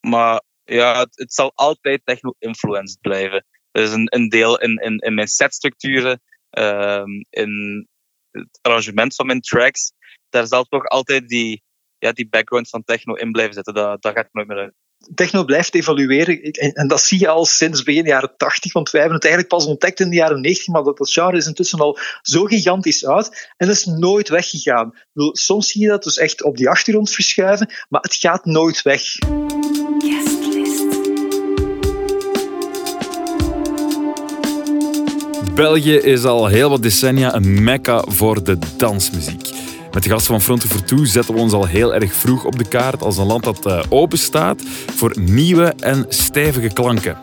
maar ja, het, zal altijd techno-influenced blijven. Er is een, een deel in, in, in mijn setstructuren, um, in het arrangement van mijn tracks. Daar zal toch altijd die, ja, die background van techno in blijven zitten. Dat, dat gaat nooit meer uit techno blijft evolueren. En, dat zie je al sinds begin jaren 80, want wij hebben het eigenlijk pas ontdekt in de jaren 90, maar dat, dat genre is intussen al zo gigantisch oud en is nooit weggegaan. Soms zie je dat dus echt op die achtergrond verschuiven, maar het gaat nooit weg. België is al heel wat decennia een mekka voor de dansmuziek. Met de gasten van Fronte for Two zetten we ons al heel erg vroeg op de kaart als een land dat uh, open staat voor nieuwe en stevige klanken.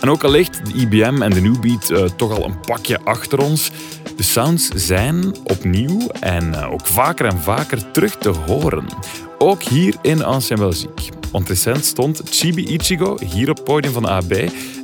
En ook al ligt de IBM en de New Beat uh, toch al een pakje achter ons, de sounds zijn opnieuw en uh, ook vaker en vaker terug te horen. Ook hier in Ancien Belgique. Want recent stond Chibi Ichigo hier op het podium van AB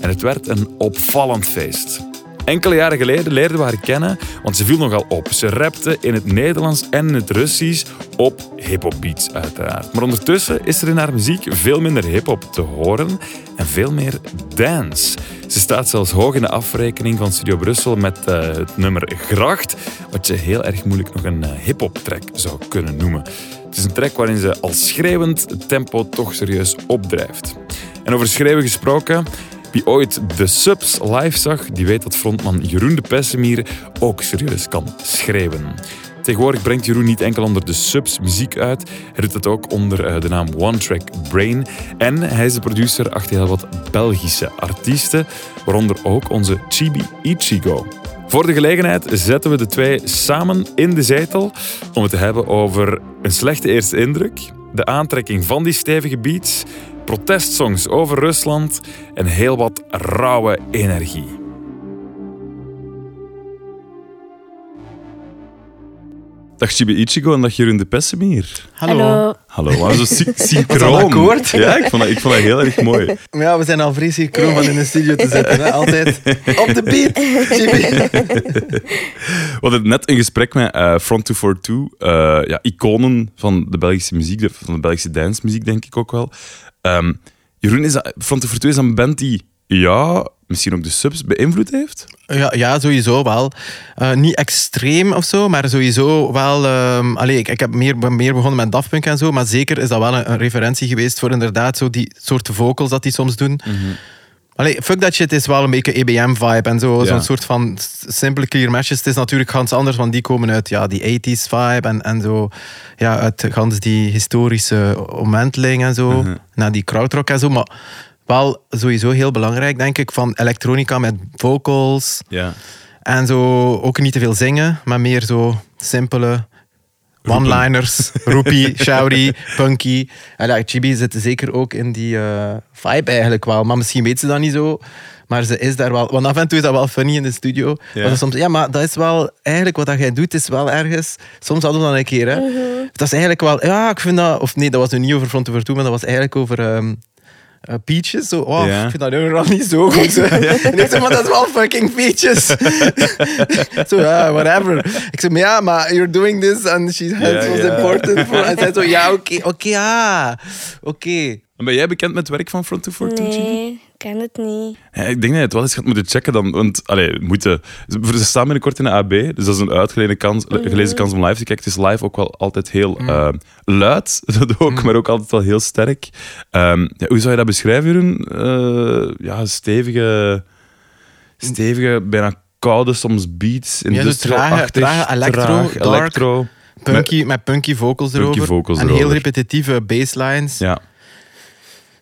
en het werd een opvallend feest. Enkele jaren geleden leerden we haar kennen, want ze viel nogal op. Ze rapte in het Nederlands en in het Russisch op hip-hop beats, uiteraard. Maar ondertussen is er in haar muziek veel minder hip-hop te horen en veel meer dance. Ze staat zelfs hoog in de afrekening van Studio Brussel met uh, het nummer Gracht, wat je heel erg moeilijk nog een uh, hip-hop track zou kunnen noemen. Het is een track waarin ze al schreeuwend het tempo toch serieus opdrijft. En over schreeuwen gesproken, wie ooit de Subs live zag, die weet dat frontman Jeroen de Pessemier ook serieus kan schreeuwen. Tegenwoordig brengt Jeroen niet enkel onder de Subs muziek uit, hij doet het ook onder eh, de naam One Track Brain. En hij is de producer achter heel wat Belgische artiesten, waaronder ook onze Chibi Ichigo. Voor de gelegenheid zetten we de twee samen in de zetel om het te hebben over een slechte eerste indruk, de aantrekking van die stevige beats, protestsongs over Rusland en heel wat rauwe energie. Dag Chibi Ichigo en dag Jeroen de Pessemier. Hallo. Hallo, maar zo synchroon. akkoord. Ja, ik vond, dat, ik vond dat heel erg mooi. Ja, we zijn al vrij synchroon van in de studio te zitten. Hè? Altijd op de beat, Chibi. We hadden net een gesprek met uh, Front 242, uh, ja, iconen van de Belgische muziek, van de Belgische dancemuziek denk ik ook wel. Um, Jeroen, is dat, Front 242 is een band die ja, misschien ook de subs beïnvloed heeft? Ja, ja sowieso wel. Uh, niet extreem of zo, maar sowieso wel. Um, allee, ik, ik heb meer, meer begonnen met Daft Punk en zo, maar zeker is dat wel een, een referentie geweest voor inderdaad zo die soort vocals dat die soms doen. Mm -hmm. Allee, fuck dat shit is wel een beetje EBM-vibe en zo. Ja. Zo'n soort van simpele clear matches. Het is natuurlijk ganz anders, want die komen uit ja, die 80s-vibe en, en zo. Ja, uit gans die historische omwenteling en zo. Mm -hmm. Naar die krautrock en zo. Maar wel sowieso heel belangrijk, denk ik, van elektronica met vocals. Ja. En zo ook niet te veel zingen, maar meer zo simpele one-liners, roepie, shouty, punky. En ja, Chibi zit zeker ook in die uh, vibe eigenlijk wel. Maar misschien weet ze dat niet zo. Maar ze is daar wel... Want af en toe is dat wel funny in de studio. Ja, soms, ja maar dat is wel... Eigenlijk wat dat jij doet, is wel ergens... Soms hadden we dat een keer, hè. -hmm. Dat is eigenlijk wel... Ja, ik vind dat... Of nee, dat was nu niet over Front Over Toe, maar dat was eigenlijk over... Um, uh, Peaches. Zo, oh, ja. ik vind dat helemaal niet zo goed. Zo. en ik zeg, maar dat is wel fucking Peaches. zo, ja, whatever. Ik zeg, maar ja, maar you're doing this and she yeah, was yeah. important. For, en zij zo, ja, oké, okay, oké, okay, ah, oké. Okay. Ben jij bekend met het werk van Front 242? Nee, ik ken het niet. Ja, ik denk dat je het wel eens gaat moeten checken. Dan, want allee, moeten, ze staan binnenkort in de AB, dus dat is een uitgelezen kans, mm -hmm. gelezen kans om live te kijken. Het is live ook wel altijd heel mm. uh, luid, dat ook, mm. maar ook altijd wel heel sterk. Um, ja, hoe zou je dat beschrijven, Jeroen? Uh, ja, stevige, stevige, bijna koude soms beats. Ja, dus trage, trage electro, traag, dark, electro. Punky, met, met punky vocals punky erover. Vocals en erover. heel repetitieve basslines. Ja.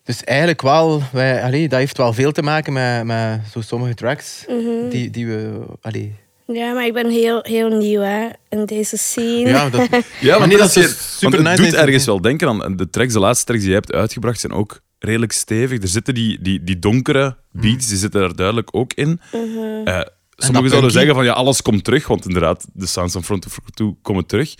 Dus eigenlijk wel, wij, allee, dat heeft wel veel te maken met, met zo sommige tracks mm -hmm. die, die we. Allee. Ja, maar ik ben heel, heel nieuw hè, in deze scene. Ja, dat, ja maar nee, dat, dat is super het nice doet ergens wel denken aan de tracks, de laatste tracks die je hebt uitgebracht zijn ook redelijk stevig. Er zitten die, die, die donkere beats, die zitten daar duidelijk ook in. Mm -hmm. uh, sommigen zouden zeggen van ja, alles komt terug, want inderdaad, de sounds van Front of Two komen terug.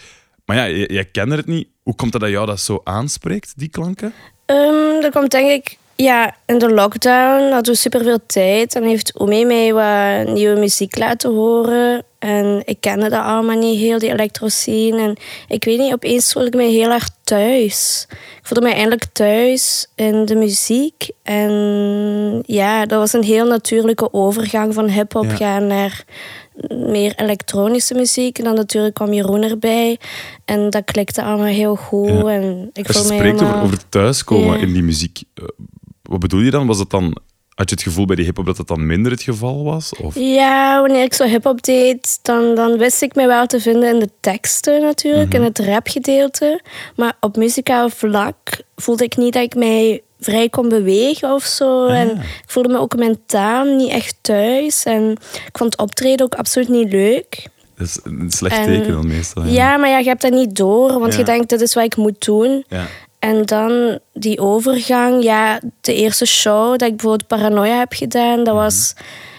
Maar ja, jij kende het niet. Hoe komt het dat jou dat zo aanspreekt, die klanken? Um, dat komt denk ik ja, in de lockdown hadden we superveel tijd en heeft Omi mij wat nieuwe muziek laten horen. En ik kende dat allemaal niet, heel die elektroscene. En ik weet niet, opeens voelde ik me heel erg thuis. Ik voelde me eindelijk thuis in de muziek. En ja, dat was een heel natuurlijke overgang van hip-hop ja. gaan naar meer elektronische muziek. En dan natuurlijk kwam Jeroen erbij. En dat klikte allemaal heel goed. Ja. En ik Als je voel me spreekt helemaal... over, over thuiskomen in die muziek, wat bedoel je dan? Was het dan had je het gevoel bij die hip-hop dat dat dan minder het geval was? Of? Ja, wanneer ik zo hip-hop deed, dan, dan wist ik me wel te vinden in de teksten natuurlijk, Mhm. in het rapgedeelte. Maar op muzikaal vlak voelde ik niet dat ik mij vrij kon bewegen of zo. Ah, En ik voelde me ook mentaal niet echt thuis. En ik vond het optreden ook absoluut niet leuk. Dat is een slecht En- teken dan meestal. Ja. Ja, maar ja, je hebt dat niet door, want Ja. je denkt, dit is wat ik moet doen. Ja. En dan die overgang, ja, de eerste show dat ik bijvoorbeeld Paranoia heb gedaan, Mhm. dat was,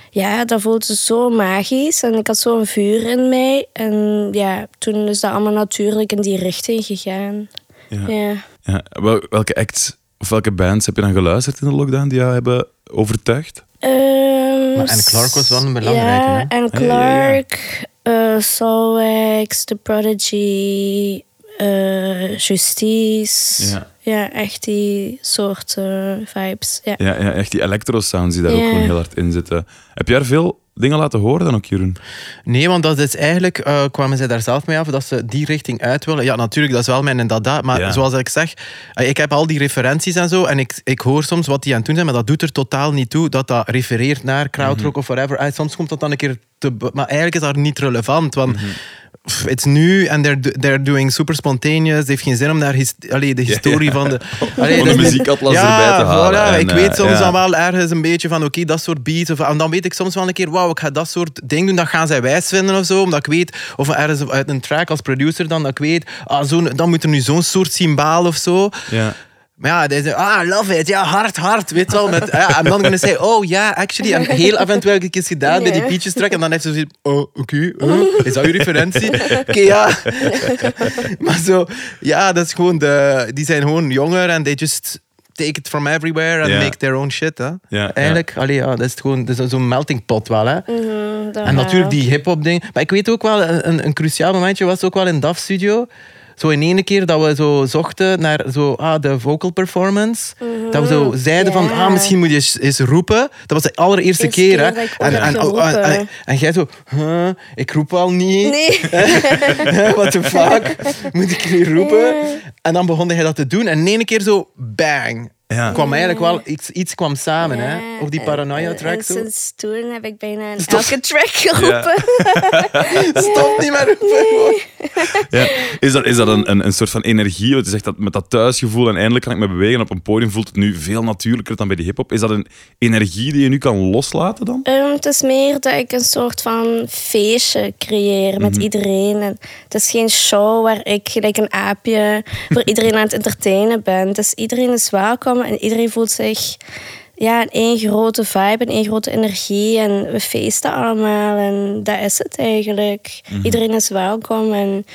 ja, dat voelde zo magisch. En ik had zo'n vuur in mij. En ja, toen is dat allemaal natuurlijk in die richting gegaan. Ja. Ja. Ja. Wel- Welke acts of welke bands heb je dan geluisterd in de lockdown die jou hebben overtuigd? Ehm, Maar en Clark was wel een belangrijke, Ja, hè? en Ja, ja, ja. Clark, eh Soulwax, The Prodigy, eh, Justice. Ja. Ja, echt die soort eh, vibes. Ja. Ja, ja, echt die electro-sounds die daar ook gewoon heel hard in zitten. Heb jij er veel dingen laten horen dan ook, Jeroen? Nee, want dat is eigenlijk, eh, kwamen zij daar zelf mee af, dat ze die richting uit willen. Ja, natuurlijk, dat is wel mijn dada. Maar Ja. zoals ik zeg, eh, ik heb al die referenties en zo. En ik, ik hoor soms wat die aan het doen zijn, maar dat doet er totaal niet toe dat dat refereert naar krautrock Mhm. of whatever. Soms komt dat dan een keer te... Maar eigenlijk is dat niet relevant, want... Mhm. Het is nu en they're, do- they're doing super spontaneous. Het heeft geen zin om daar his, allee, de historie van de... Allee, Om de muziekatlas ja, erbij te halen. voilà. en, ik eh, weet soms ja. dan wel ergens een beetje van, oké, dat soort beats. Of, en dan weet ik soms wel een keer, wauw, ik ga dat soort dingen doen. Dat gaan zij wijs vinden of zo. Omdat ik weet, of ergens uit een track als producer dan, dat ik weet, ah, zo, dan moet er nu zo'n soort symbaal of zo. Ja. Maar ja, die zei, ah, love it, ja, hard, hard, weet wel. Met, ja, en dan kunnen ze zeggen, oh ja, actually. En heel af en toe heb ik eens gedaan bij die. Peaches track. En dan heeft ze zoiets, oh, oké, huh? is dat uw referentie? Oké, ja. maar zo, ja, dat is gewoon de, die zijn gewoon jonger en they just take it from everywhere and make their own shit, hè. ja. Eigenlijk, allee, ja, dat is gewoon dat is zo'n melting pot wel, hè. Mhm, En natuurlijk die hip-hop ding. Maar ik weet ook wel, een, een cruciaal momentje was ook wel in DAF Studio. Zo in ene keer dat we zo zochten naar zo, ah, de vocal performance. Dat we zo zeiden van, ah, misschien moet je eens, eens roepen. Dat was de allereerste Eerste keer. hè. en, heb oh, en, en, jij zo, huh, ik roep al niet. Nee. What the fuck? Moet ik nu roepen? En dan begon hij dat te doen. En in ene keer zo, bang. Ja. kwam eigenlijk wel, iets, iets kwam samen. Ja, Hè? Of die en- paranoia en- track En zo. sinds toen heb ik bijna in Stop. elke track geroepen. Stop niet meer roepen. Ja. Is dat, is dat een, een, een soort van energie? Want je zegt dat met dat thuisgevoel en eindelijk kan ik me bewegen op een podium voelt het nu veel natuurlijker dan bij die hip-hop. Is dat een energie die je nu kan loslaten dan? Ehm, het is meer dat ik een soort van feestje creëer met Mhm. iedereen. En het is geen show waar ik gelijk een aapje voor iedereen aan het entertainen ben. Dus iedereen is welkom en iedereen voelt zich ja, in één grote vibe, in één grote energie. En we feesten allemaal en dat is het eigenlijk. Mhm. Iedereen is welkom en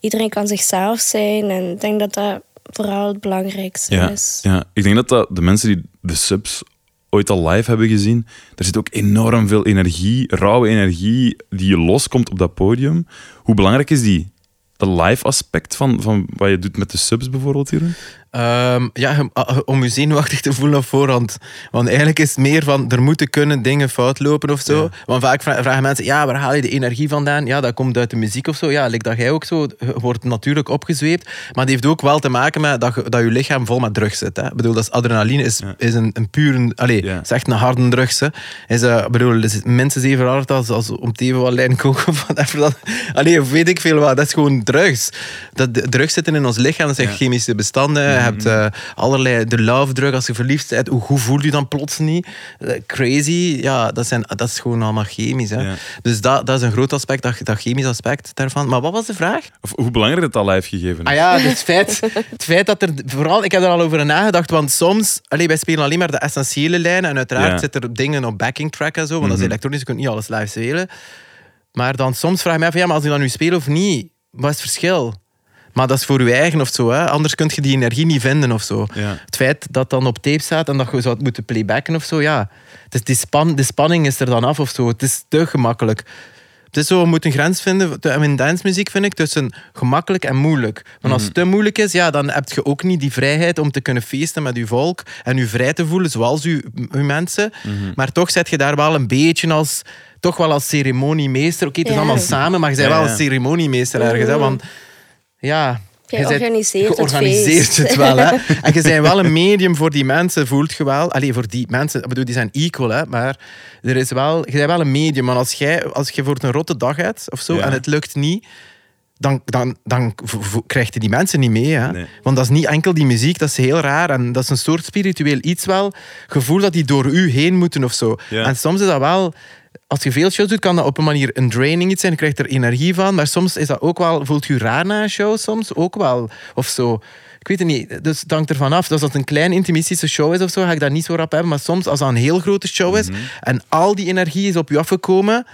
iedereen kan zichzelf zijn. En ik denk dat dat vooral het belangrijkste Ja, is. ja. Ik denk dat, dat de mensen die de subs ooit al live hebben gezien, er zit ook enorm veel energie, rauwe energie, die je loskomt op dat podium. Hoe belangrijk is die? Dat live aspect van, van wat je doet met de subs bijvoorbeeld, Jeroen? Ehm, ja, ah, om je zenuwachtig te voelen op voorhand. Want eigenlijk is het meer van, er moeten kunnen dingen fout lopen of zo. Ja. Want vaak vra- vragen mensen, ja, waar haal je de energie vandaan? Ja, dat komt uit de muziek of zo. Ja, like dat jij ook zo, wordt natuurlijk opgezweept. Maar het heeft ook wel te maken met dat je, dat je lichaam vol met drugs zit. Hè. Ik bedoel, dat is adrenaline is, Ja. is een, een pure, allez, Ja. is echt een harde drugs. Hè. Is, eh, ik bedoel, is minstens even hard als, als om het even wat lijn koken of whatever. Dat, allee, weet ik veel wat. Dat is gewoon drugs. Dat, drugs zitten in ons lichaam, dat zijn chemische bestanden. Je hebt eh, allerlei, de love als je verliefd bent, hoe, hoe voel je dan plots niet? Eh, crazy, ja, dat, zijn, dat is gewoon allemaal chemisch. Hè. Ja. Dus dat, dat is een groot aspect, dat, dat chemisch aspect daarvan. Maar wat was de vraag? Of hoe belangrijk het al live gegeven is? Ah ja, het feit, het feit dat er... Vooral, ik heb er al over nagedacht, want soms... Allee, wij spelen alleen maar de essentiële lijnen en uiteraard Ja. zitten er dingen op backing track en zo, want dat is Mhm. elektronisch, je kunt niet alles live spelen. Maar dan soms vraag ik me af, ja, maar als je dat nu speelt of niet, wat is het verschil? Maar dat is voor je eigen of zo, hè? anders kun je die energie niet vinden of zo. Ja. Het feit dat dan op tape staat en dat je zou het moeten playbacken of zo, ja. Dus die span, de spanning is er dan af of zo. Het is te gemakkelijk. Het is zo, je moet een grens vinden in dancemuziek, vind ik, tussen gemakkelijk en moeilijk. Want als het te moeilijk is, ja, dan heb je ook niet die vrijheid om te kunnen feesten met je volk en je vrij te voelen zoals je, je mensen. Maar toch zet je daar wel een beetje als, toch wel als ceremoniemeester. Oké, het is Ja. allemaal samen, maar je bent Ja, wel ja. een ceremoniemeester ergens. Hè, want ja... Jij je bent- organiseert het je organiseert feest. het wel, hè. En je bent wel een medium voor die mensen, voelt je wel. Allee, voor die mensen, ik bedoel, die zijn equal, hè. Maar er is wel, je bent wel een medium. Maar als jij, als je voor een rotte dag hebt, of zo, Ja. en het lukt niet... Dan, dan, dan krijg je die mensen niet mee. Hè? Nee. Want dat is niet enkel die muziek, dat is heel raar. En dat is een soort spiritueel iets wel. Gevoel dat die door u heen moeten of zo. Ja. En soms is dat wel... Als je veel shows doet, kan dat op een manier een draining iets zijn. Je krijgt er energie van. Maar soms is dat ook wel... Voelt je raar na een show soms? Ook wel. Of zo. Ik weet het niet. Dus het hangt ervan af. Dus als het een klein intimistische show is of zo, ga ik dat niet zo rap hebben. Maar soms, als dat een heel grote show is en al die energie is op je afgekomen,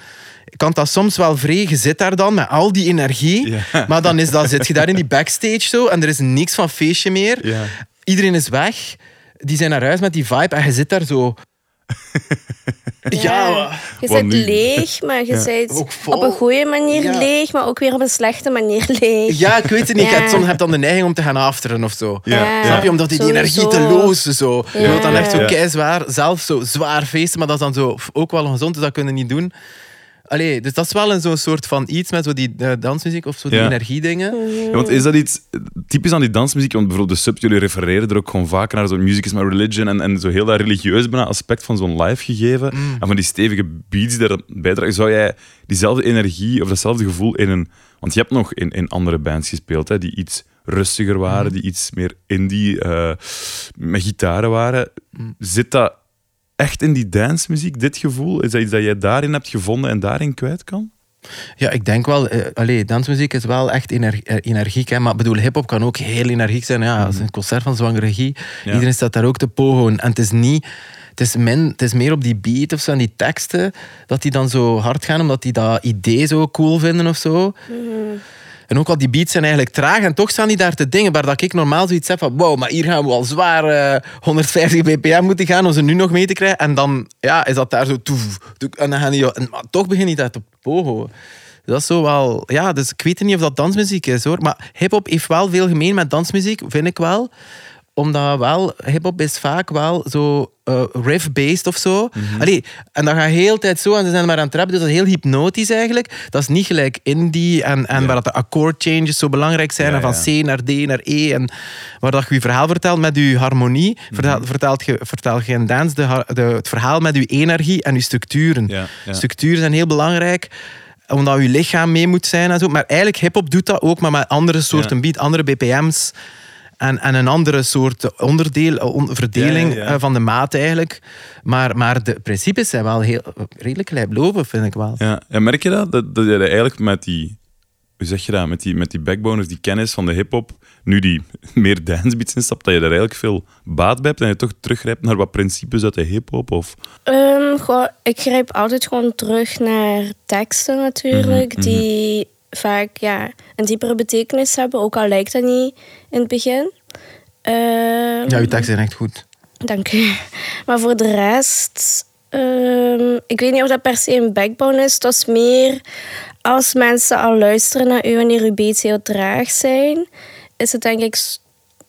kan dat soms wel vrij. Je zit daar dan met al die energie. Ja. Maar dan, is dat, zit je daar in die backstage zo en er is niks van feestje meer. Ja. Iedereen is weg. Die zijn naar huis met die vibe en je zit daar zo... Ja, je bent nu? leeg, maar je bent op een goede manier Ja. leeg, maar ook weer op een slechte manier leeg. Ja, ik weet het niet. Je Ja. hebt, soms heb je dan de neiging om te gaan afteren of zo. Ja. Snap je? Omdat die, die energie te is. Zo. Je wilt dan echt zo Ja. kei zwaar, zelf zo zwaar feesten, maar dat is dan zo ook wel gezond, dus dat kunnen we niet doen. Allee, dus dat is wel een zo'n soort van iets met zo die eh, dansmuziek of zo, die Ja. energiedingen. Ja, want is dat iets typisch aan die dansmuziek? Want bijvoorbeeld de sub, jullie refereren er ook gewoon vaak naar zo'n music is my religion en, en zo heel dat religieus bijna aspect van zo'n live gegeven. En van die stevige beats die daarbij bijdragen. Zou jij diezelfde energie of datzelfde gevoel in een... Want je hebt nog in, in andere bands gespeeld hè, die iets rustiger waren, die iets meer indie eh, met gitaren waren. Zit dat echt in die dancemuziek, dit gevoel? Is dat iets dat jij daarin hebt gevonden en daarin kwijt kan? Ja, ik denk wel. eh allee, dansmuziek is wel echt eh, energiek. Hè, maar ik bedoel, hip-hop kan ook heel energiek zijn. Ja, als een concert van Zwangere Regie. Ja. Iedereen staat daar ook te pogen. En het is niet. Het is, min, het is meer op die beat of zo en die teksten dat die dan zo hard gaan, omdat die dat idee zo cool vinden of zo. En ook al die beats zijn eigenlijk traag en toch staan die daar te dingen waar dat ik normaal zoiets heb van wow, maar hier gaan we al zwaar eh, 150 bpm moeten gaan om ze nu nog mee te krijgen. En dan ja, is dat daar zo en dan gaan die, en, maar toch begin je daar te pogen. Dat is zo wel... Ja, dus ik weet niet of dat dansmuziek is, hoor. Maar hip-hop heeft wel veel gemeen met dansmuziek, vind ik wel. Omdat wel... Hip-hop is vaak wel zo eh, riff-based of zo. Allee, en dan ga je heel tijd zo en ze zijn maar aan het rappen. Dus dat is heel hypnotisch eigenlijk. Dat is niet gelijk indie en, en waar dat de akkoord changes zo belangrijk zijn. Ja, en van ja. C naar D naar E. En waar dat je je verhaal vertelt met je harmonie. Vertel, vertelt je, vertel je in dance de, het verhaal met je energie en je structuren. Structuren zijn heel belangrijk omdat je lichaam mee moet zijn en zo. Maar eigenlijk, hip-hop doet dat ook, maar met andere soorten beat, andere BPM's. En, en een andere soort onderdeel, on- verdeling Ja, ja, ja. eh, van de maat eigenlijk. Maar, maar de principes zijn wel heel, redelijk gelijklopen, vind ik wel. Ja, en merk je dat? Dat, dat je eigenlijk met die, hoe zeg je dat, met die, met die backbone of die kennis van de hip-hop, nu die meer dancebeats instapt, dat je daar eigenlijk veel baat bij hebt en je toch teruggrijpt naar wat principes uit de hip-hop? Of... Ehm, goh, ik grijp altijd gewoon terug naar teksten natuurlijk, die vaak ja, een diepere betekenis hebben, ook al lijkt dat niet in het begin. Ehm, Ja, je teksten zijn echt goed. Dank u. Maar voor de rest, ehm, ik weet niet of dat per se een backbone is. Dat is meer als mensen al luisteren naar u wanneer uw beats heel traag zijn, is het denk ik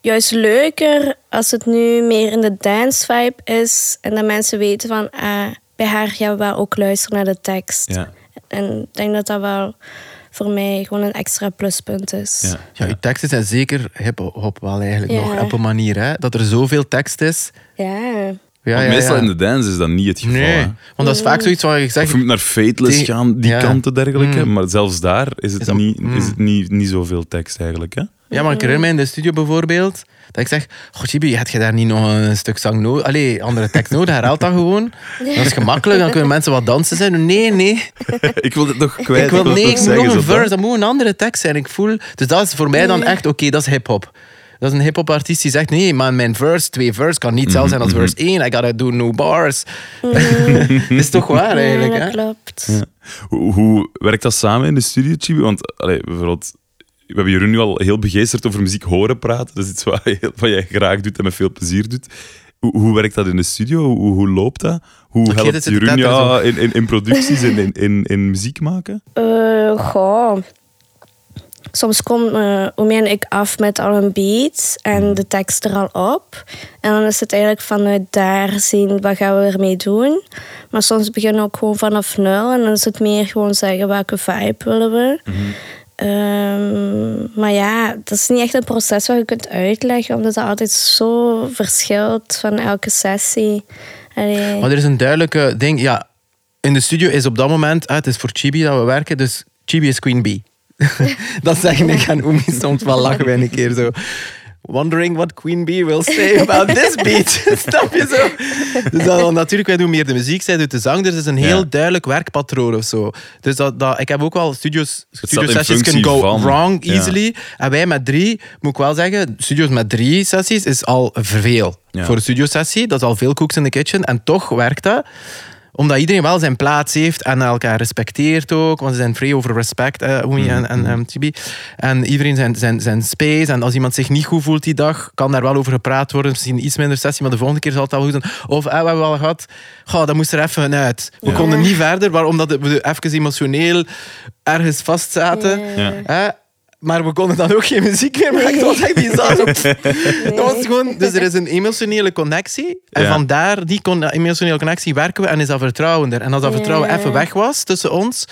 juist leuker als het nu meer in de dance vibe is en dat mensen weten van ah, bij haar gaan we wel ook luisteren naar de tekst. Ja, En ik denk dat dat wel voor mij gewoon een extra pluspunt is. ja, Ja, je teksten zijn zeker hip-hop wel eigenlijk Ja. nog. Op een manier, hè. Dat er zoveel tekst is. Ja. Ja, Want ja, meestal ja. in de dance is dat niet het geval. Nee, hè. want dat is vaak zoiets waar je Of zegt... je moet naar Fateless Die- gaan, die ja. kanten dergelijke. Mm. Maar zelfs daar is het, Is dat- niet, mm. is het niet, niet zoveel tekst eigenlijk. Hè? Ja, maar ik herinner me in de studio bijvoorbeeld, dat ik zeg, goh Chibi, had je daar niet nog een stuk zang nodig? Allee, andere tekst nodig, herhaal dat gewoon. Dat is gemakkelijk, dan kunnen mensen wat dansen zijn. Nee, nee, ik wil dit nog kwijt. ik wil het nee, nog ik een verse, dat moet een andere tekst zijn. Ik voel, dus dat is voor mij dan echt, oké, dat is hip-hop. Dat is een hip-hop artiest die zegt: nee, maar mijn verse, twee verse kan niet hetzelfde zijn als Mhm, verse 1. I gotta do no bars. dat is toch waar eigenlijk? ja, hè? dat klopt. Ja. Hoe, hoe werkt dat samen in de studio, Chibi? Want allee, bijvoorbeeld, we hebben Jeroen nu al heel begeesterd over muziek horen praten. Dat is iets wat, je- wat jij graag doet en met veel plezier doet. Hoe, hoe werkt dat in de studio? Hoe, hoe loopt dat? Hoe helpt zit Jeroen jou in, in, in producties en in, in, in muziek maken? Eh, goh. Soms komen Omi en ik af met al een beat en de tekst er al op. En dan is het eigenlijk vanuit daar zien wat gaan we ermee doen. Maar soms beginnen we ook gewoon vanaf nul. En dan is het meer gewoon zeggen welke vibe willen we. Ehm, maar ja, dat is niet echt een proces wat je kunt uitleggen. Omdat dat altijd zo verschilt van elke sessie. Allee. Maar er is een duidelijke ding. Ja, in de studio is op dat moment, het is voor Chibi dat we werken, dus Chibi is Queen Bee. dat zeggen ik aan Oemi soms wel lachen wij een keer zo. Wondering what Queen Bee will say about this beat. Snap je zo? Dus natuurlijk, wij doen meer de muziek, zij doet de zang. Dus het is een heel Ja. duidelijk werkpatroon of zo. Dus dat, dat, ik heb ook wel studios, studio sessions can go van. wrong Ja. easily. En wij met drie, moet ik wel zeggen, studio's met drie sessies is al veel. Ja. Voor een studiosessie, dat is al veel cooks in the kitchen. En toch werkt dat. Omdat iedereen wel zijn plaats heeft en elkaar respecteert ook. Want ze zijn vrij over respect, Oemi en, en um, Tibi. En iedereen zijn, zijn, zijn space. En als iemand zich niet goed voelt die dag, kan daar wel over gepraat worden. Misschien iets minder sessie, maar de volgende keer zal het wel goed zijn. Of, eh, we hebben al gehad, goh, dat moest er even uit. We konden niet verder, waarom omdat we even emotioneel ergens vastzaten. Ja. Maar we konden dan ook geen muziek meer maken. Dat was echt bizar. Dat was gewoon, dus er is een emotionele connectie. En Ja. vandaar die con- emotionele connectie werken we en is dat vertrouwender. En als dat Ja. vertrouwen even weg was tussen ons,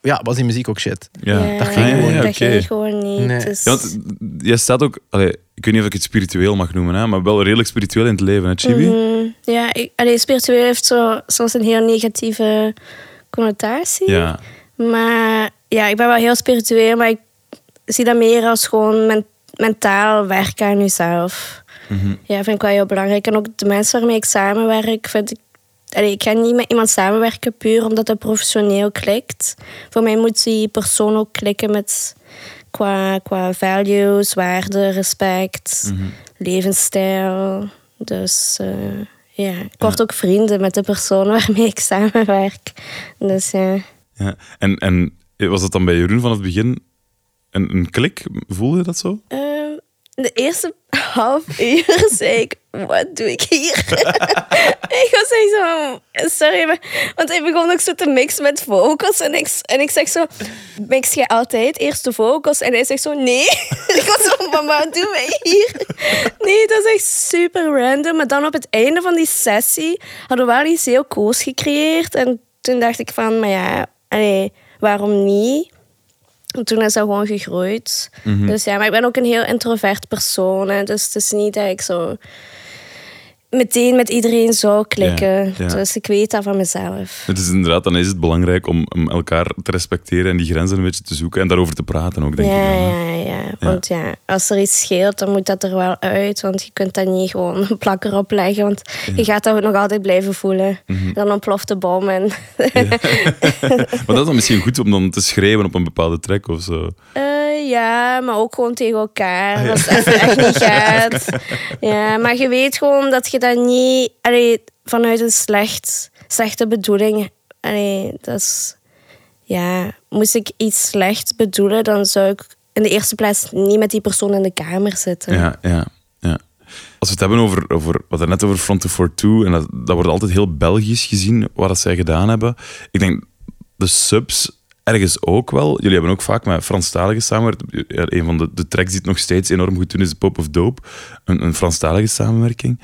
ja, was die muziek ook shit. Ja. Ja, dat ging gewoon niet. Dat Oké. ging gewoon niet. Nee. Dus- Ja, want jij staat ook, allee, ik weet niet of ik het spiritueel mag noemen, hè, maar wel redelijk spiritueel in het leven, hè, Chibi? Mhm. Ja, ik, allee, spiritueel heeft zo, soms een heel negatieve connotatie. Ja. Maar ja, ik ben wel heel spiritueel, maar ik zie dat meer als gewoon men- mentaal werken aan jezelf. Mhm. Ja, vind ik wel heel belangrijk. En ook de mensen waarmee ik samenwerk, vind ik... Allee, ik ga niet met iemand samenwerken puur omdat het professioneel klikt. Voor mij moet die persoon ook klikken met qua, qua values, waarden, respect, Mhm. levensstijl. Dus eh, ja, ik word ook vrienden met de persoon waarmee ik samenwerk. Dus ja. ja. En, en was dat dan bij Jeroen van het begin een, een klik? Voelde je dat zo? Ehm, de eerste half uur zei ik, wat doe ik hier? ik was echt zo, sorry, want hij begon ook zo te mixen met vocals. En ik, en ik zeg zo, mix je altijd eerst de vocals? En hij zegt zo, nee. ik was zo, maar wat doen wij hier? nee, dat is echt super random. Maar dan op het einde van die sessie hadden we wel iets heel cools gecreëerd. En toen dacht ik van, maar ja, allee, waarom niet? En toen is dat gewoon gegroeid. Dus ja, maar ik ben ook een heel introvert persoon. Hè. Dus het is niet dat ik zo meteen met iedereen zou klikken. Ja, ja. Dus ik weet dat van mezelf. Het is inderdaad, dan is het belangrijk om, om elkaar te respecteren en die grenzen een beetje te zoeken en daarover te praten ook, denk ja, ik. ja, ja. Want ja, als er iets scheelt, dan moet dat er wel uit. Want je kunt dat niet gewoon een plak erop leggen. Want je gaat dat nog altijd blijven voelen. Mhm. Dan ontploft de bom. En Maar dat is dan misschien goed om dan te schrijven op een bepaalde track of zo. Eh, ja, maar ook gewoon tegen elkaar. Als het even echt niet gaat. Ja, maar je weet gewoon dat je dat niet... Allee, vanuit een slecht, slechte bedoeling... Allee, dat is... Ja, moest ik iets slecht bedoelen, dan zou ik in de eerste plaats niet met die persoon in de kamer zitten. Ja, ja, ja. Als we het hebben over, over we hadden net over Front to 42, en dat, dat wordt altijd heel Belgisch gezien, wat dat zij gedaan hebben. Ik denk, de subs ergens ook wel. Jullie hebben ook vaak met Franstaligen samengewerkt. Een van de, de tracks die het nog steeds enorm goed doen is Pop of Dope. Een, een Franstalige samenwerking.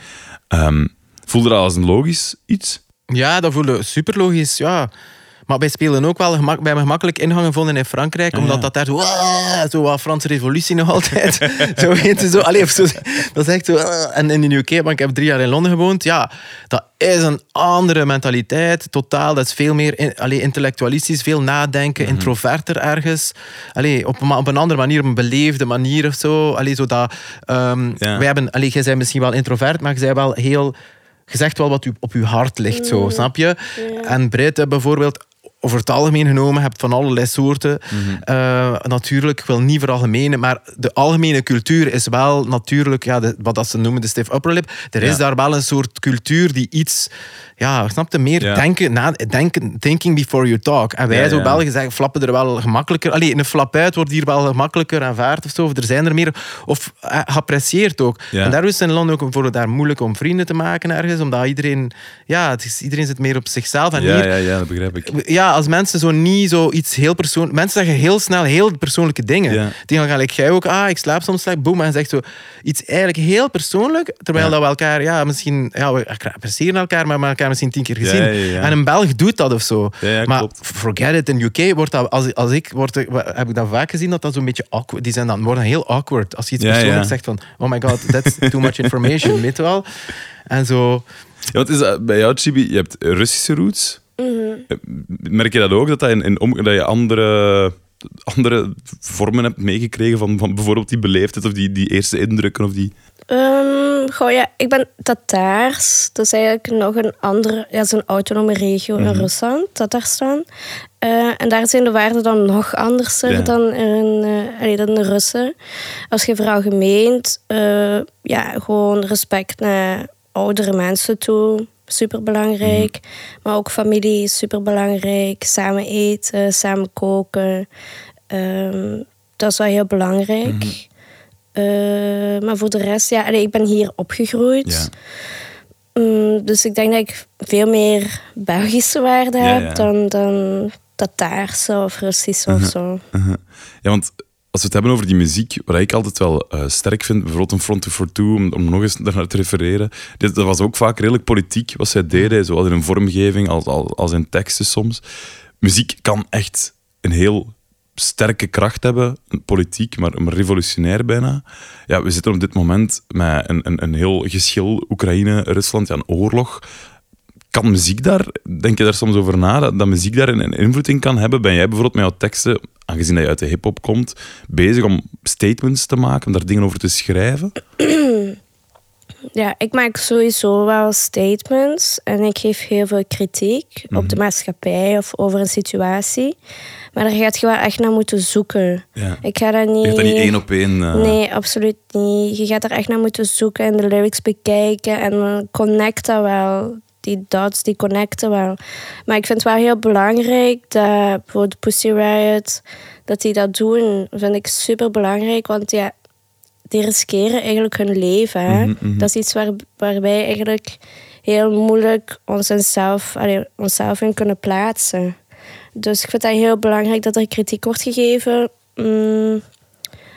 Ehm, voelde dat als een logisch iets? Ja, dat voelde super logisch, ja. Maar wij spelen ook wel gemak, wij hebben gemakkelijk ingang gevonden in Frankrijk, omdat ja. dat daar zo, "Ah", zo wat Franse revolutie nog altijd. zo weet je zo. Allee, of zo. Dat is echt zo. "Ah". En in de UK, want ik heb drie jaar in Londen gewoond, ja, dat is een andere mentaliteit, totaal. Dat is veel meer in, allee, intellectualistisch, veel nadenken, introverter ergens. Allee, op, een, op een andere manier, op een beleefde manier of zo. Allee, zo dat, ehm, Ja. Wij hebben, allee, jij bent misschien wel introvert, maar je bent wel heel je zegt wel wat u, op je hart ligt, zo, snap je? En Brit bijvoorbeeld, over het algemeen genomen, hebt van allerlei soorten. Eh, natuurlijk, ik wil niet veralgemenen, maar de algemene cultuur is wel natuurlijk, ja, de, wat dat ze noemen de stiff upper lip. Er is Ja. daar wel een soort cultuur die iets, ja, snap je, meer Ja. denken, na, denken, thinking before you talk. En wij Ja, zo. Belgen zeggen, flappen er wel gemakkelijker. Allee, een flap uit wordt hier wel gemakkelijker aanvaard of zo. Of er zijn er meer. Of eh, geapprecieerd ook. En daar is het in Londen ook bijvoorbeeld daar moeilijk om vrienden te maken ergens. Omdat iedereen, ja, het is, iedereen zit meer op zichzelf. En Ja, hier, ja, ja, dat begrijp ik. ja, als mensen zo niet zo iets heel persoonlijk... Mensen zeggen heel snel heel persoonlijke dingen. Ja. Die gaan gelijk jij ook, ah, ik slaap soms slecht, boem. En je zegt zo iets eigenlijk heel persoonlijk, terwijl Ja. dat we elkaar, ja, misschien... Ja, we appreciëren elkaar, maar we hebben elkaar misschien tien keer gezien. En een Belg doet dat of zo. Maar klopt. forget it, in UK wordt dat... Als, als ik, word, heb ik dat vaak gezien, dat dat zo'n beetje awkward... Die zijn dan, worden heel awkward als je iets ja. zegt van... Oh my god, that's too much information, weet je wel? En zo... Ja, wat is dat, bij jou, Chibi, je hebt Russische roots. Eh, Merk je dat ook, dat, dat, in, in dat je andere, andere vormen hebt meegekregen van, van bijvoorbeeld die beleefdheid of die, die eerste indrukken? Of die... Ehm, goh, ja, ik ben Tataars. Dat is eigenlijk nog een andere, ja, zo'n autonome regio in Rusland, Tatarstan. Eh, en daar zijn de waarden dan nog anders Ja. dan, in, eh, allee, dan de Russen. Als je veralgemeent, eh ja, gewoon respect naar oudere mensen toe. Super belangrijk. Maar ook familie is super belangrijk. Samen eten, samen koken. Ehm, dat is wel heel belangrijk. Eh, maar voor de rest, ja, allee, ik ben hier opgegroeid. Ja. Mm, dus ik denk dat ik veel meer Belgische waarde Ja, heb ja. dan, dan Tataarse of Russische of zo. Ja, want als we het hebben over die muziek, wat ik altijd wel eh, sterk vind, bijvoorbeeld een Front for Two, om, om nog eens daarnaar te refereren, dit, dat was ook vaak redelijk politiek wat zij deden, zowel in hun vormgeving als, als, als in teksten soms. Muziek kan echt een heel sterke kracht hebben, politiek, maar, maar revolutionair bijna. Ja, we zitten op dit moment met een, een, een heel geschil Oekraïne-Rusland, ja, een oorlog. Kan muziek daar, denk je daar soms over na, dat, dat muziek daar een, invloed in kan hebben? Ben jij bijvoorbeeld met jouw teksten, aangezien dat je uit de hip-hop komt, bezig om statements te maken, om daar dingen over te schrijven? Ja, ik maak sowieso wel statements en ik geef heel veel kritiek op de maatschappij of over een situatie. Maar daar gaat je wel echt naar moeten zoeken. Ja. Ik ga dat niet... Je gaat dat niet één op één. eh, Nee, absoluut niet. Je gaat er echt naar moeten zoeken en de lyrics bekijken en dan connect dat wel. Die dots, die connecten wel. Maar ik vind het wel heel belangrijk dat bijvoorbeeld Pussy Riot, dat die dat doen, vind ik super belangrijk. Want ja, die riskeren eigenlijk hun leven. Hè? Dat is iets waar, waar wij eigenlijk heel moeilijk ons in zelf, allee, onszelf in kunnen plaatsen. Dus ik vind dat heel belangrijk dat er kritiek wordt gegeven. Mm,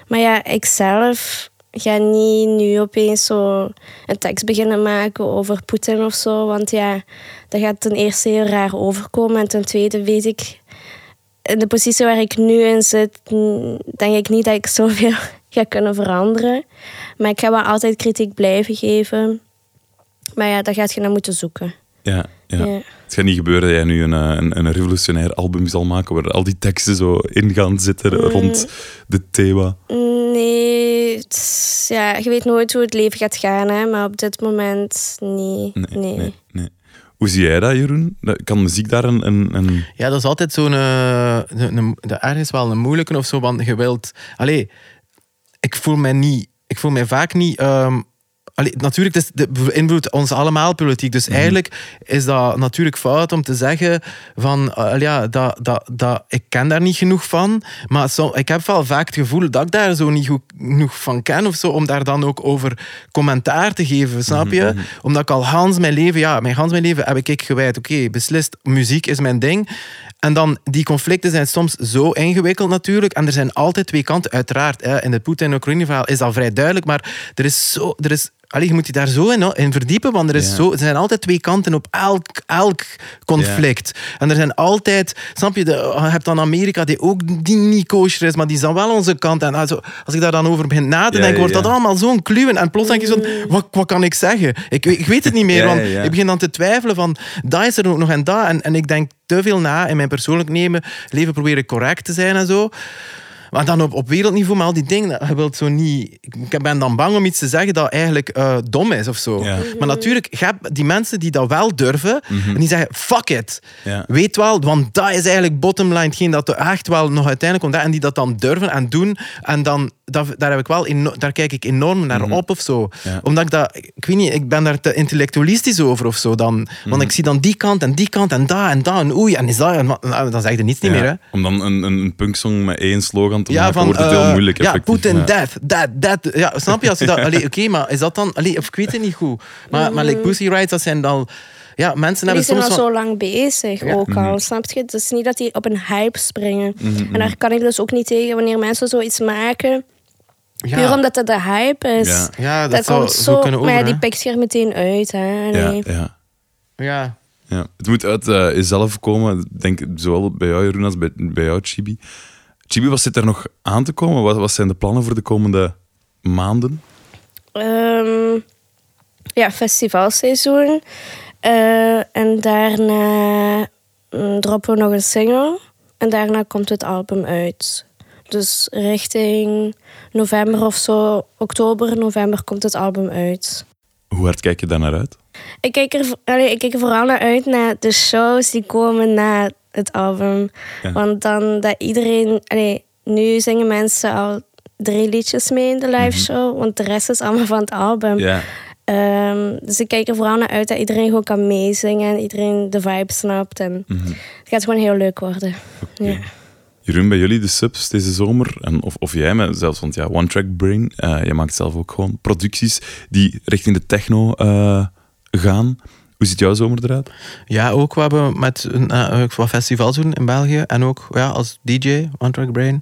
maar ja, ik zelf ga niet nu opeens zo een tekst beginnen maken over Poetin of zo. Want ja, dat gaat ten eerste heel raar overkomen. En ten tweede weet ik, in de positie waar ik nu in zit, denk ik niet dat ik zoveel ga kunnen veranderen. Maar ik ga wel altijd kritiek blijven geven. Maar ja, daar gaat je naar moeten zoeken. Ja, ja. Ja. Het gaat niet gebeuren dat jij nu een, eh, een, een revolutionair album zal maken waar al die teksten zo in gaan zitten rond de thema. Nee, is- ja, je weet nooit hoe het leven gaat gaan, hè, maar op dit moment niet. Nee. Nee, nee, nee. Hoe zie jij dat, Jeroen? Kan muziek daar een... een, een... Ja, dat is altijd zo'n... eh, de ergens wel een moeilijke of zo, want je wilt... Allee, ik voel mij niet... Ik voel mij vaak niet... ehm, allee, natuurlijk, het beïnvloedt ons allemaal politiek. Dus eigenlijk is dat natuurlijk fout om te zeggen van... eh, ja, dat, dat, dat, ik ken daar niet genoeg van. Maar ik heb wel vaak het gevoel dat ik daar zo niet goed genoeg van ken of zo, om daar dan ook over commentaar te geven, snap je? Omdat ik al Hans mijn leven... Ja, mijn Hans mijn leven heb ik gewijd. Oké, beslist, muziek is mijn ding. En dan, die conflicten zijn soms zo ingewikkeld natuurlijk. En er zijn altijd twee kanten. Uiteraard, hè, in het Poetin-Oekraïne-verhaal is dat vrij duidelijk. Maar er is zo... Er is, allee, je moet je daar zo in, in verdiepen, want er, is Ja. zo, er zijn altijd twee kanten op elk, elk conflict. En er zijn altijd... Snap je, de, je hebt dan Amerika die ook die niet kosher is, maar die is dan wel onze kant. En also, als ik daar dan over begin na te denken, wordt dat allemaal zo'n kluwen. En plots denk je zo, wat, wat kan ik zeggen? Ik, weet- ik weet het niet meer, want ik begin dan te twijfelen van, dat is er ook nog en dat. En, en ik denk te veel na in mijn persoonlijk nemen, leven proberen correct te zijn en zo. Maar dan op, op wereldniveau, maar al die dingen, je wilt zo niet... Ik ben dan bang om iets te zeggen dat eigenlijk eh, dom is of zo. Ja. Maar natuurlijk, je hebt die mensen die dat wel durven, en die zeggen, fuck it. Ja. Weet wel, want dat is eigenlijk bottom line, hetgeen dat er echt wel nog uiteindelijk komt. En die dat dan durven en doen. En dan, dat, daar, heb ik wel eno- daar kijk ik enorm naar op of zo. Ja. Omdat ik dat, ik weet niet, ik ben daar te intellectualistisch over of zo. Dan, Want ik zie dan die kant en die kant en dat en dat en oei en is dat. En, nou, dan zeg je niets niet meer, hè. Om dan een, een, een punksong met één slogan te Ja, maken, van, wordt het heel eh, moeilijk. Ja. Putin, Ja. death, that, that. Ja, snap je? Als je dat... Oké, maar is dat dan... Allee, of ik weet het niet goed. Maar, maar like Pussy Rights, dat zijn dan... Ja, mensen Die hebben zijn al van- zo lang bezig ook al, snap je? Het is niet dat die op een hype springen. En daar kan ik dus ook niet tegen wanneer mensen zoiets maken. Ja. Puur omdat het de hype is. Ja. Ja, dat, zou komt zo, kunnen over, maar ja, die pikt je er meteen uit. Hè? Ja, Nee. ja. Ja. Ja, het moet uit eh, jezelf komen. Ik denk zowel bij jou, Jeroen, als bij, bij jou, Chibi. Chibi, wat zit er nog aan te komen? Wat, wat zijn de plannen voor de komende maanden? Ehm, ja, festivalseizoen. Eh, en daarna mm, droppen we nog een single. En daarna komt het album uit. Dus richting november of zo, oktober, november komt het album uit. Hoe hard kijk je daar naar uit? Ik kijk, er, allee, ik kijk er vooral naar uit naar de shows die komen na het album. Ja. Want dan dat iedereen... Allee, nu zingen mensen al drie liedjes mee in de live show. Want de rest is allemaal van het album. Ja, Ehm, dus ik kijk er vooral naar uit dat iedereen gewoon kan meezingen en iedereen de vibe snapt. En Mhm. het gaat gewoon heel leuk worden. Ja. Jeroen, bij jullie de subs deze zomer, en of, of jij, maar zelfs, want ja, One Track Brain, eh je maakt zelf ook gewoon producties die richting de techno eh, gaan. Hoe ziet jouw zomer eruit? Ja, ook we hebben met een, eh, wat festivals doen in België. En ook ja, als DJ, One Track Brain.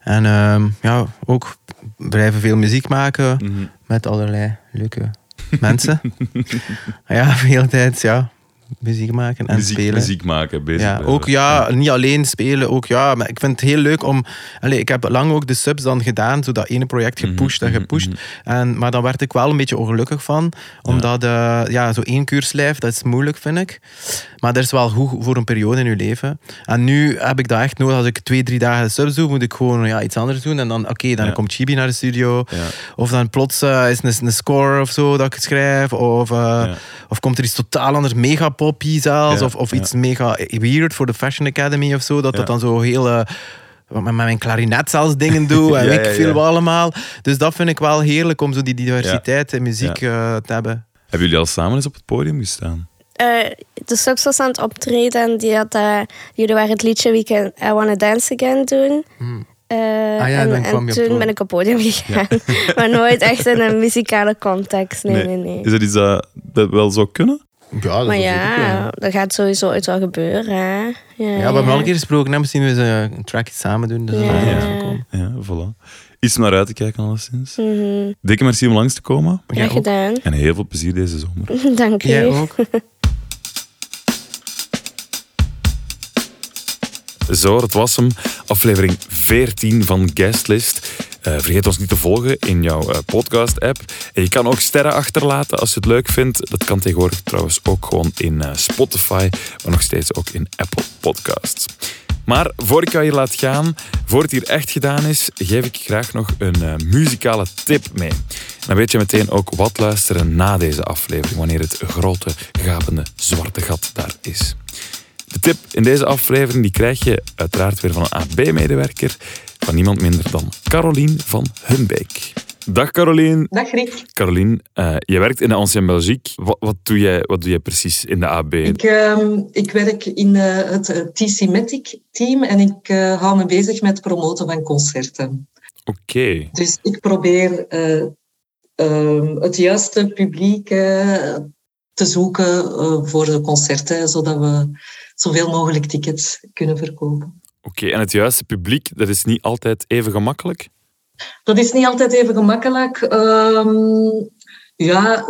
En ehm, ja, ook blijven veel muziek maken met allerlei leuke mensen. ja, de hele tijd ja, muziek maken en muziek, spelen. muziek maken, bezig Ja, ook ja, niet alleen spelen, ook ja, maar ik vind het heel leuk om. Allee, ik heb lang ook de subs dan gedaan, zo dat ene project gepusht en gepusht. En, maar dan werd ik wel een beetje ongelukkig van, omdat eh, ja, zo één keurslijf, dat is moeilijk, vind ik. Maar dat is wel goed voor een periode in je leven. En nu heb ik dat echt nodig. Als ik twee, drie dagen de subs doe, moet ik gewoon ja, iets anders doen. En dan, oké, dan Ja. komt Chibi naar de studio. Ja. Of dan plots eh, is een, een score of zo dat ik schrijf. Of, eh, Ja. of komt er iets totaal anders, mega poppy zelfs. Ja, Of, of ja. iets mega weird voor de Fashion Academy of zo. Dat Ja. dat dan zo heel... eh, wat met mijn klarinet zelfs dingen doe en ik ja, veel allemaal. Dus dat vind ik wel heerlijk om zo die diversiteit in muziek eh, te hebben. Hebben jullie al samen eens op het podium gestaan? Eh, de Subs was aan het optreden en die had, eh, jullie waren het liedje We Can, I Wanna Dance Again doen. Eh, Ah ja, en toen ben ik op podium gegaan. maar nooit echt in een muzikale context. Nee, nee, nee. Is dat iets dat, dat wel zou kunnen? Ja, dat Maar ja, dat gaat sowieso ooit wel gebeuren. Hè? Ja, Ja, we hebben al een keer gesproken. hè. Misschien we eens een trackje samen doen. Dus dat Ja. Ja. Ja, voilà. Iets om naar uit te kijken, alleszins. Mhm. Dikke merci om langs te komen. Graag gedaan. En heel veel plezier deze zomer. Dank. Jij ook? Zo, dat was hem. Aflevering 14 van Guestlist. Eh, vergeet ons niet te volgen in jouw eh, podcast-app. En je kan ook sterren achterlaten als je het leuk vindt. Dat kan tegenwoordig trouwens ook gewoon in eh, Spotify, maar nog steeds ook in Apple Podcasts. Maar voor ik jou hier laat gaan, voor het hier echt gedaan is, geef ik graag nog een muzikale tip mee. Dan weet je meteen ook wat luisteren na deze aflevering, wanneer het grote, gapende zwarte gat daar is. De tip in deze aflevering die krijg je uiteraard weer van een AB-medewerker, van niemand minder dan Carolien van Hunbeek. Dag Carolien. Dag Rick. Carolien, eh, je werkt in de Ancien Belgique. Wat, wat, doe jij, wat doe jij precies in de AB? Ik, ehm, ik werk in eh, het eh, TC Matic team en ik hou me bezig met het promoten van concerten. Oké. Dus ik probeer eh, ehm, het juiste publiek te zoeken voor de concerten, zodat we zoveel mogelijk tickets kunnen verkopen. Oké, en het juiste publiek, dat is niet altijd even gemakkelijk? Dat is niet altijd even gemakkelijk. Ehm, ja,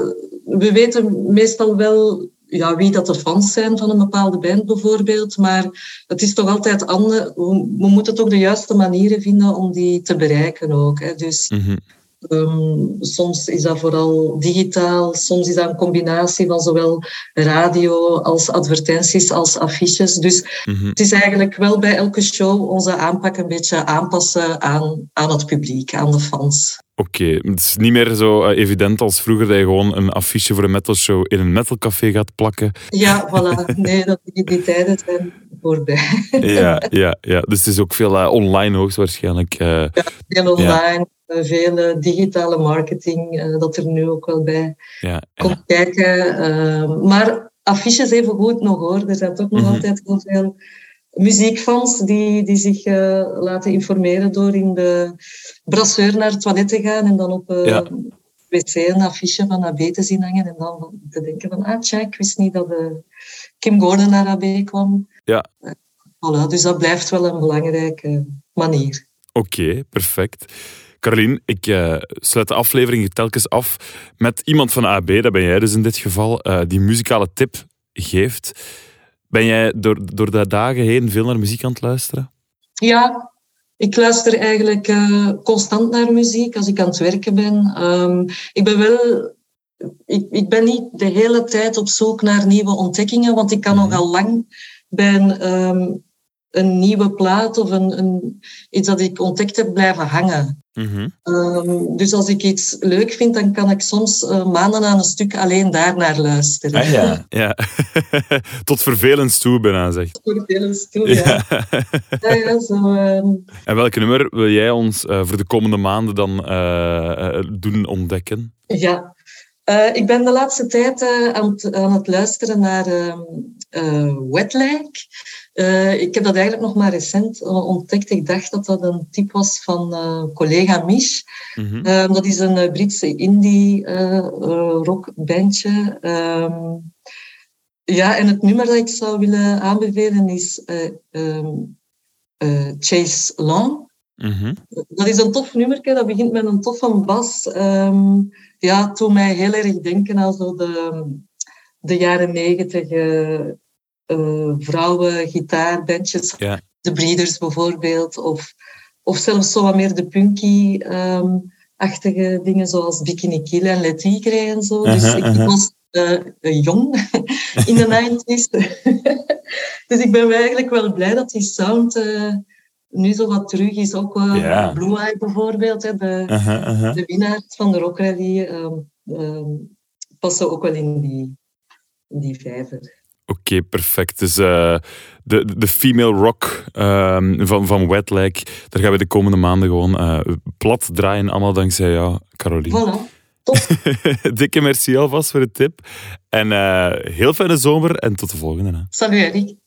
we weten meestal wel ja, wie dat de fans zijn van een bepaalde band bijvoorbeeld. Maar het is toch altijd anders. We, moeten toch de juiste manieren vinden om die te bereiken ook. Hè. Dus Mhm. Ehm, soms is dat vooral digitaal. Soms is dat een combinatie van zowel radio als advertenties als affiches. Dus Mhm. het is eigenlijk wel bij elke show onze aanpak een beetje aanpassen aan, aan het publiek, aan de fans. Oké, het is niet meer zo eh, evident als vroeger dat je gewoon een affiche voor een metalshow in een metalcafé gaat plakken. Ja, voilà. Nee, dat, die, die tijden zijn voorbij. Ja, ja, ja. Dus het is ook veel eh, online hoogstwaarschijnlijk. eh Veel online, veel eh, digitale marketing, eh, dat er nu ook wel bij ja, ja. komt kijken. Eh, maar affiches even goed nog hoor. Er zijn toch nog Mhm. altijd heel veel muziekfans die, die zich eh, laten informeren door in de brasseur naar het toilet te gaan en dan op Ja. wc een affiche van AB te zien hangen en dan te denken van ah tja, ik wist niet dat eh, Kim Gordon naar AB kwam. Ja. Voilà, dus dat blijft wel een belangrijke manier. Oké, perfect. Carolien, ik eh, sluit de aflevering telkens af met iemand van AB, dat ben jij dus in dit geval, eh, die muzikale tip geeft. Ben jij door, door de dagen heen veel naar muziek aan het luisteren? Ja, ik luister eigenlijk eh, constant naar muziek als ik aan het werken ben. Ehm, ik ben wel. Ik, ik ben niet de hele tijd op zoek naar nieuwe ontdekkingen, want ik kan Mhm. nogal lang bij een, ehm, een nieuwe plaat of een, een, iets dat ik ontdekt heb blijven hangen. Mhm. Ehm, dus als ik iets leuk vind, dan kan ik soms eh, maanden aan een stuk alleen daar naar luisteren. Ah ja. ja. Tot vervelend toe bijna, zeg. Voor veel toe, ja. ja. ja, zo, ehm, En welke nummer wil jij ons eh, voor de komende maanden dan eh, doen ontdekken? Ja, ik ben de laatste tijd aan, het, aan, het, luisteren naar uh, Wetlag. ik heb dat eigenlijk nog maar recent ontdekt. Ik dacht dat dat een tip was van collega Mish. Mm -hmm. dat is een Britse indie rockbandje. Um, ja, en het nummer dat ik zou willen aanbevelen is um, Chase Long. Mm -hmm. Dat is een tof nummer, dat begint met een toffe bas. Ja, toen mij heel erg denken aan zo de, de jaren negentig uh, vrouwen, gitaarbandjes. Ja. De Breeders bijvoorbeeld. Of, of zelfs zo wat meer de punky-achtige um, dingen zoals Bikini Kill en Let Tigre en zo. Uh -huh, dus ik, uh -huh. was uh, jong in de 90s. dus ik ben eigenlijk wel blij dat die sound nu zo wat terug is. Ook uh, Blue Eye bijvoorbeeld, hè, de, uh -huh, uh -huh. de winnaars van de Rock Rally, um, um, passen ook wel in die, in die vijver. Oké, okay, perfect. Dus uh, de, de female rock um, van, van Wetlag, daar gaan we de komende maanden gewoon uh, plat draaien. Allemaal dankzij jou, Caroline. Voilà. Top. Dikke merci alvast voor de tip. En uh, heel fijne zomer en tot de volgende. Hè. Salut, Erik.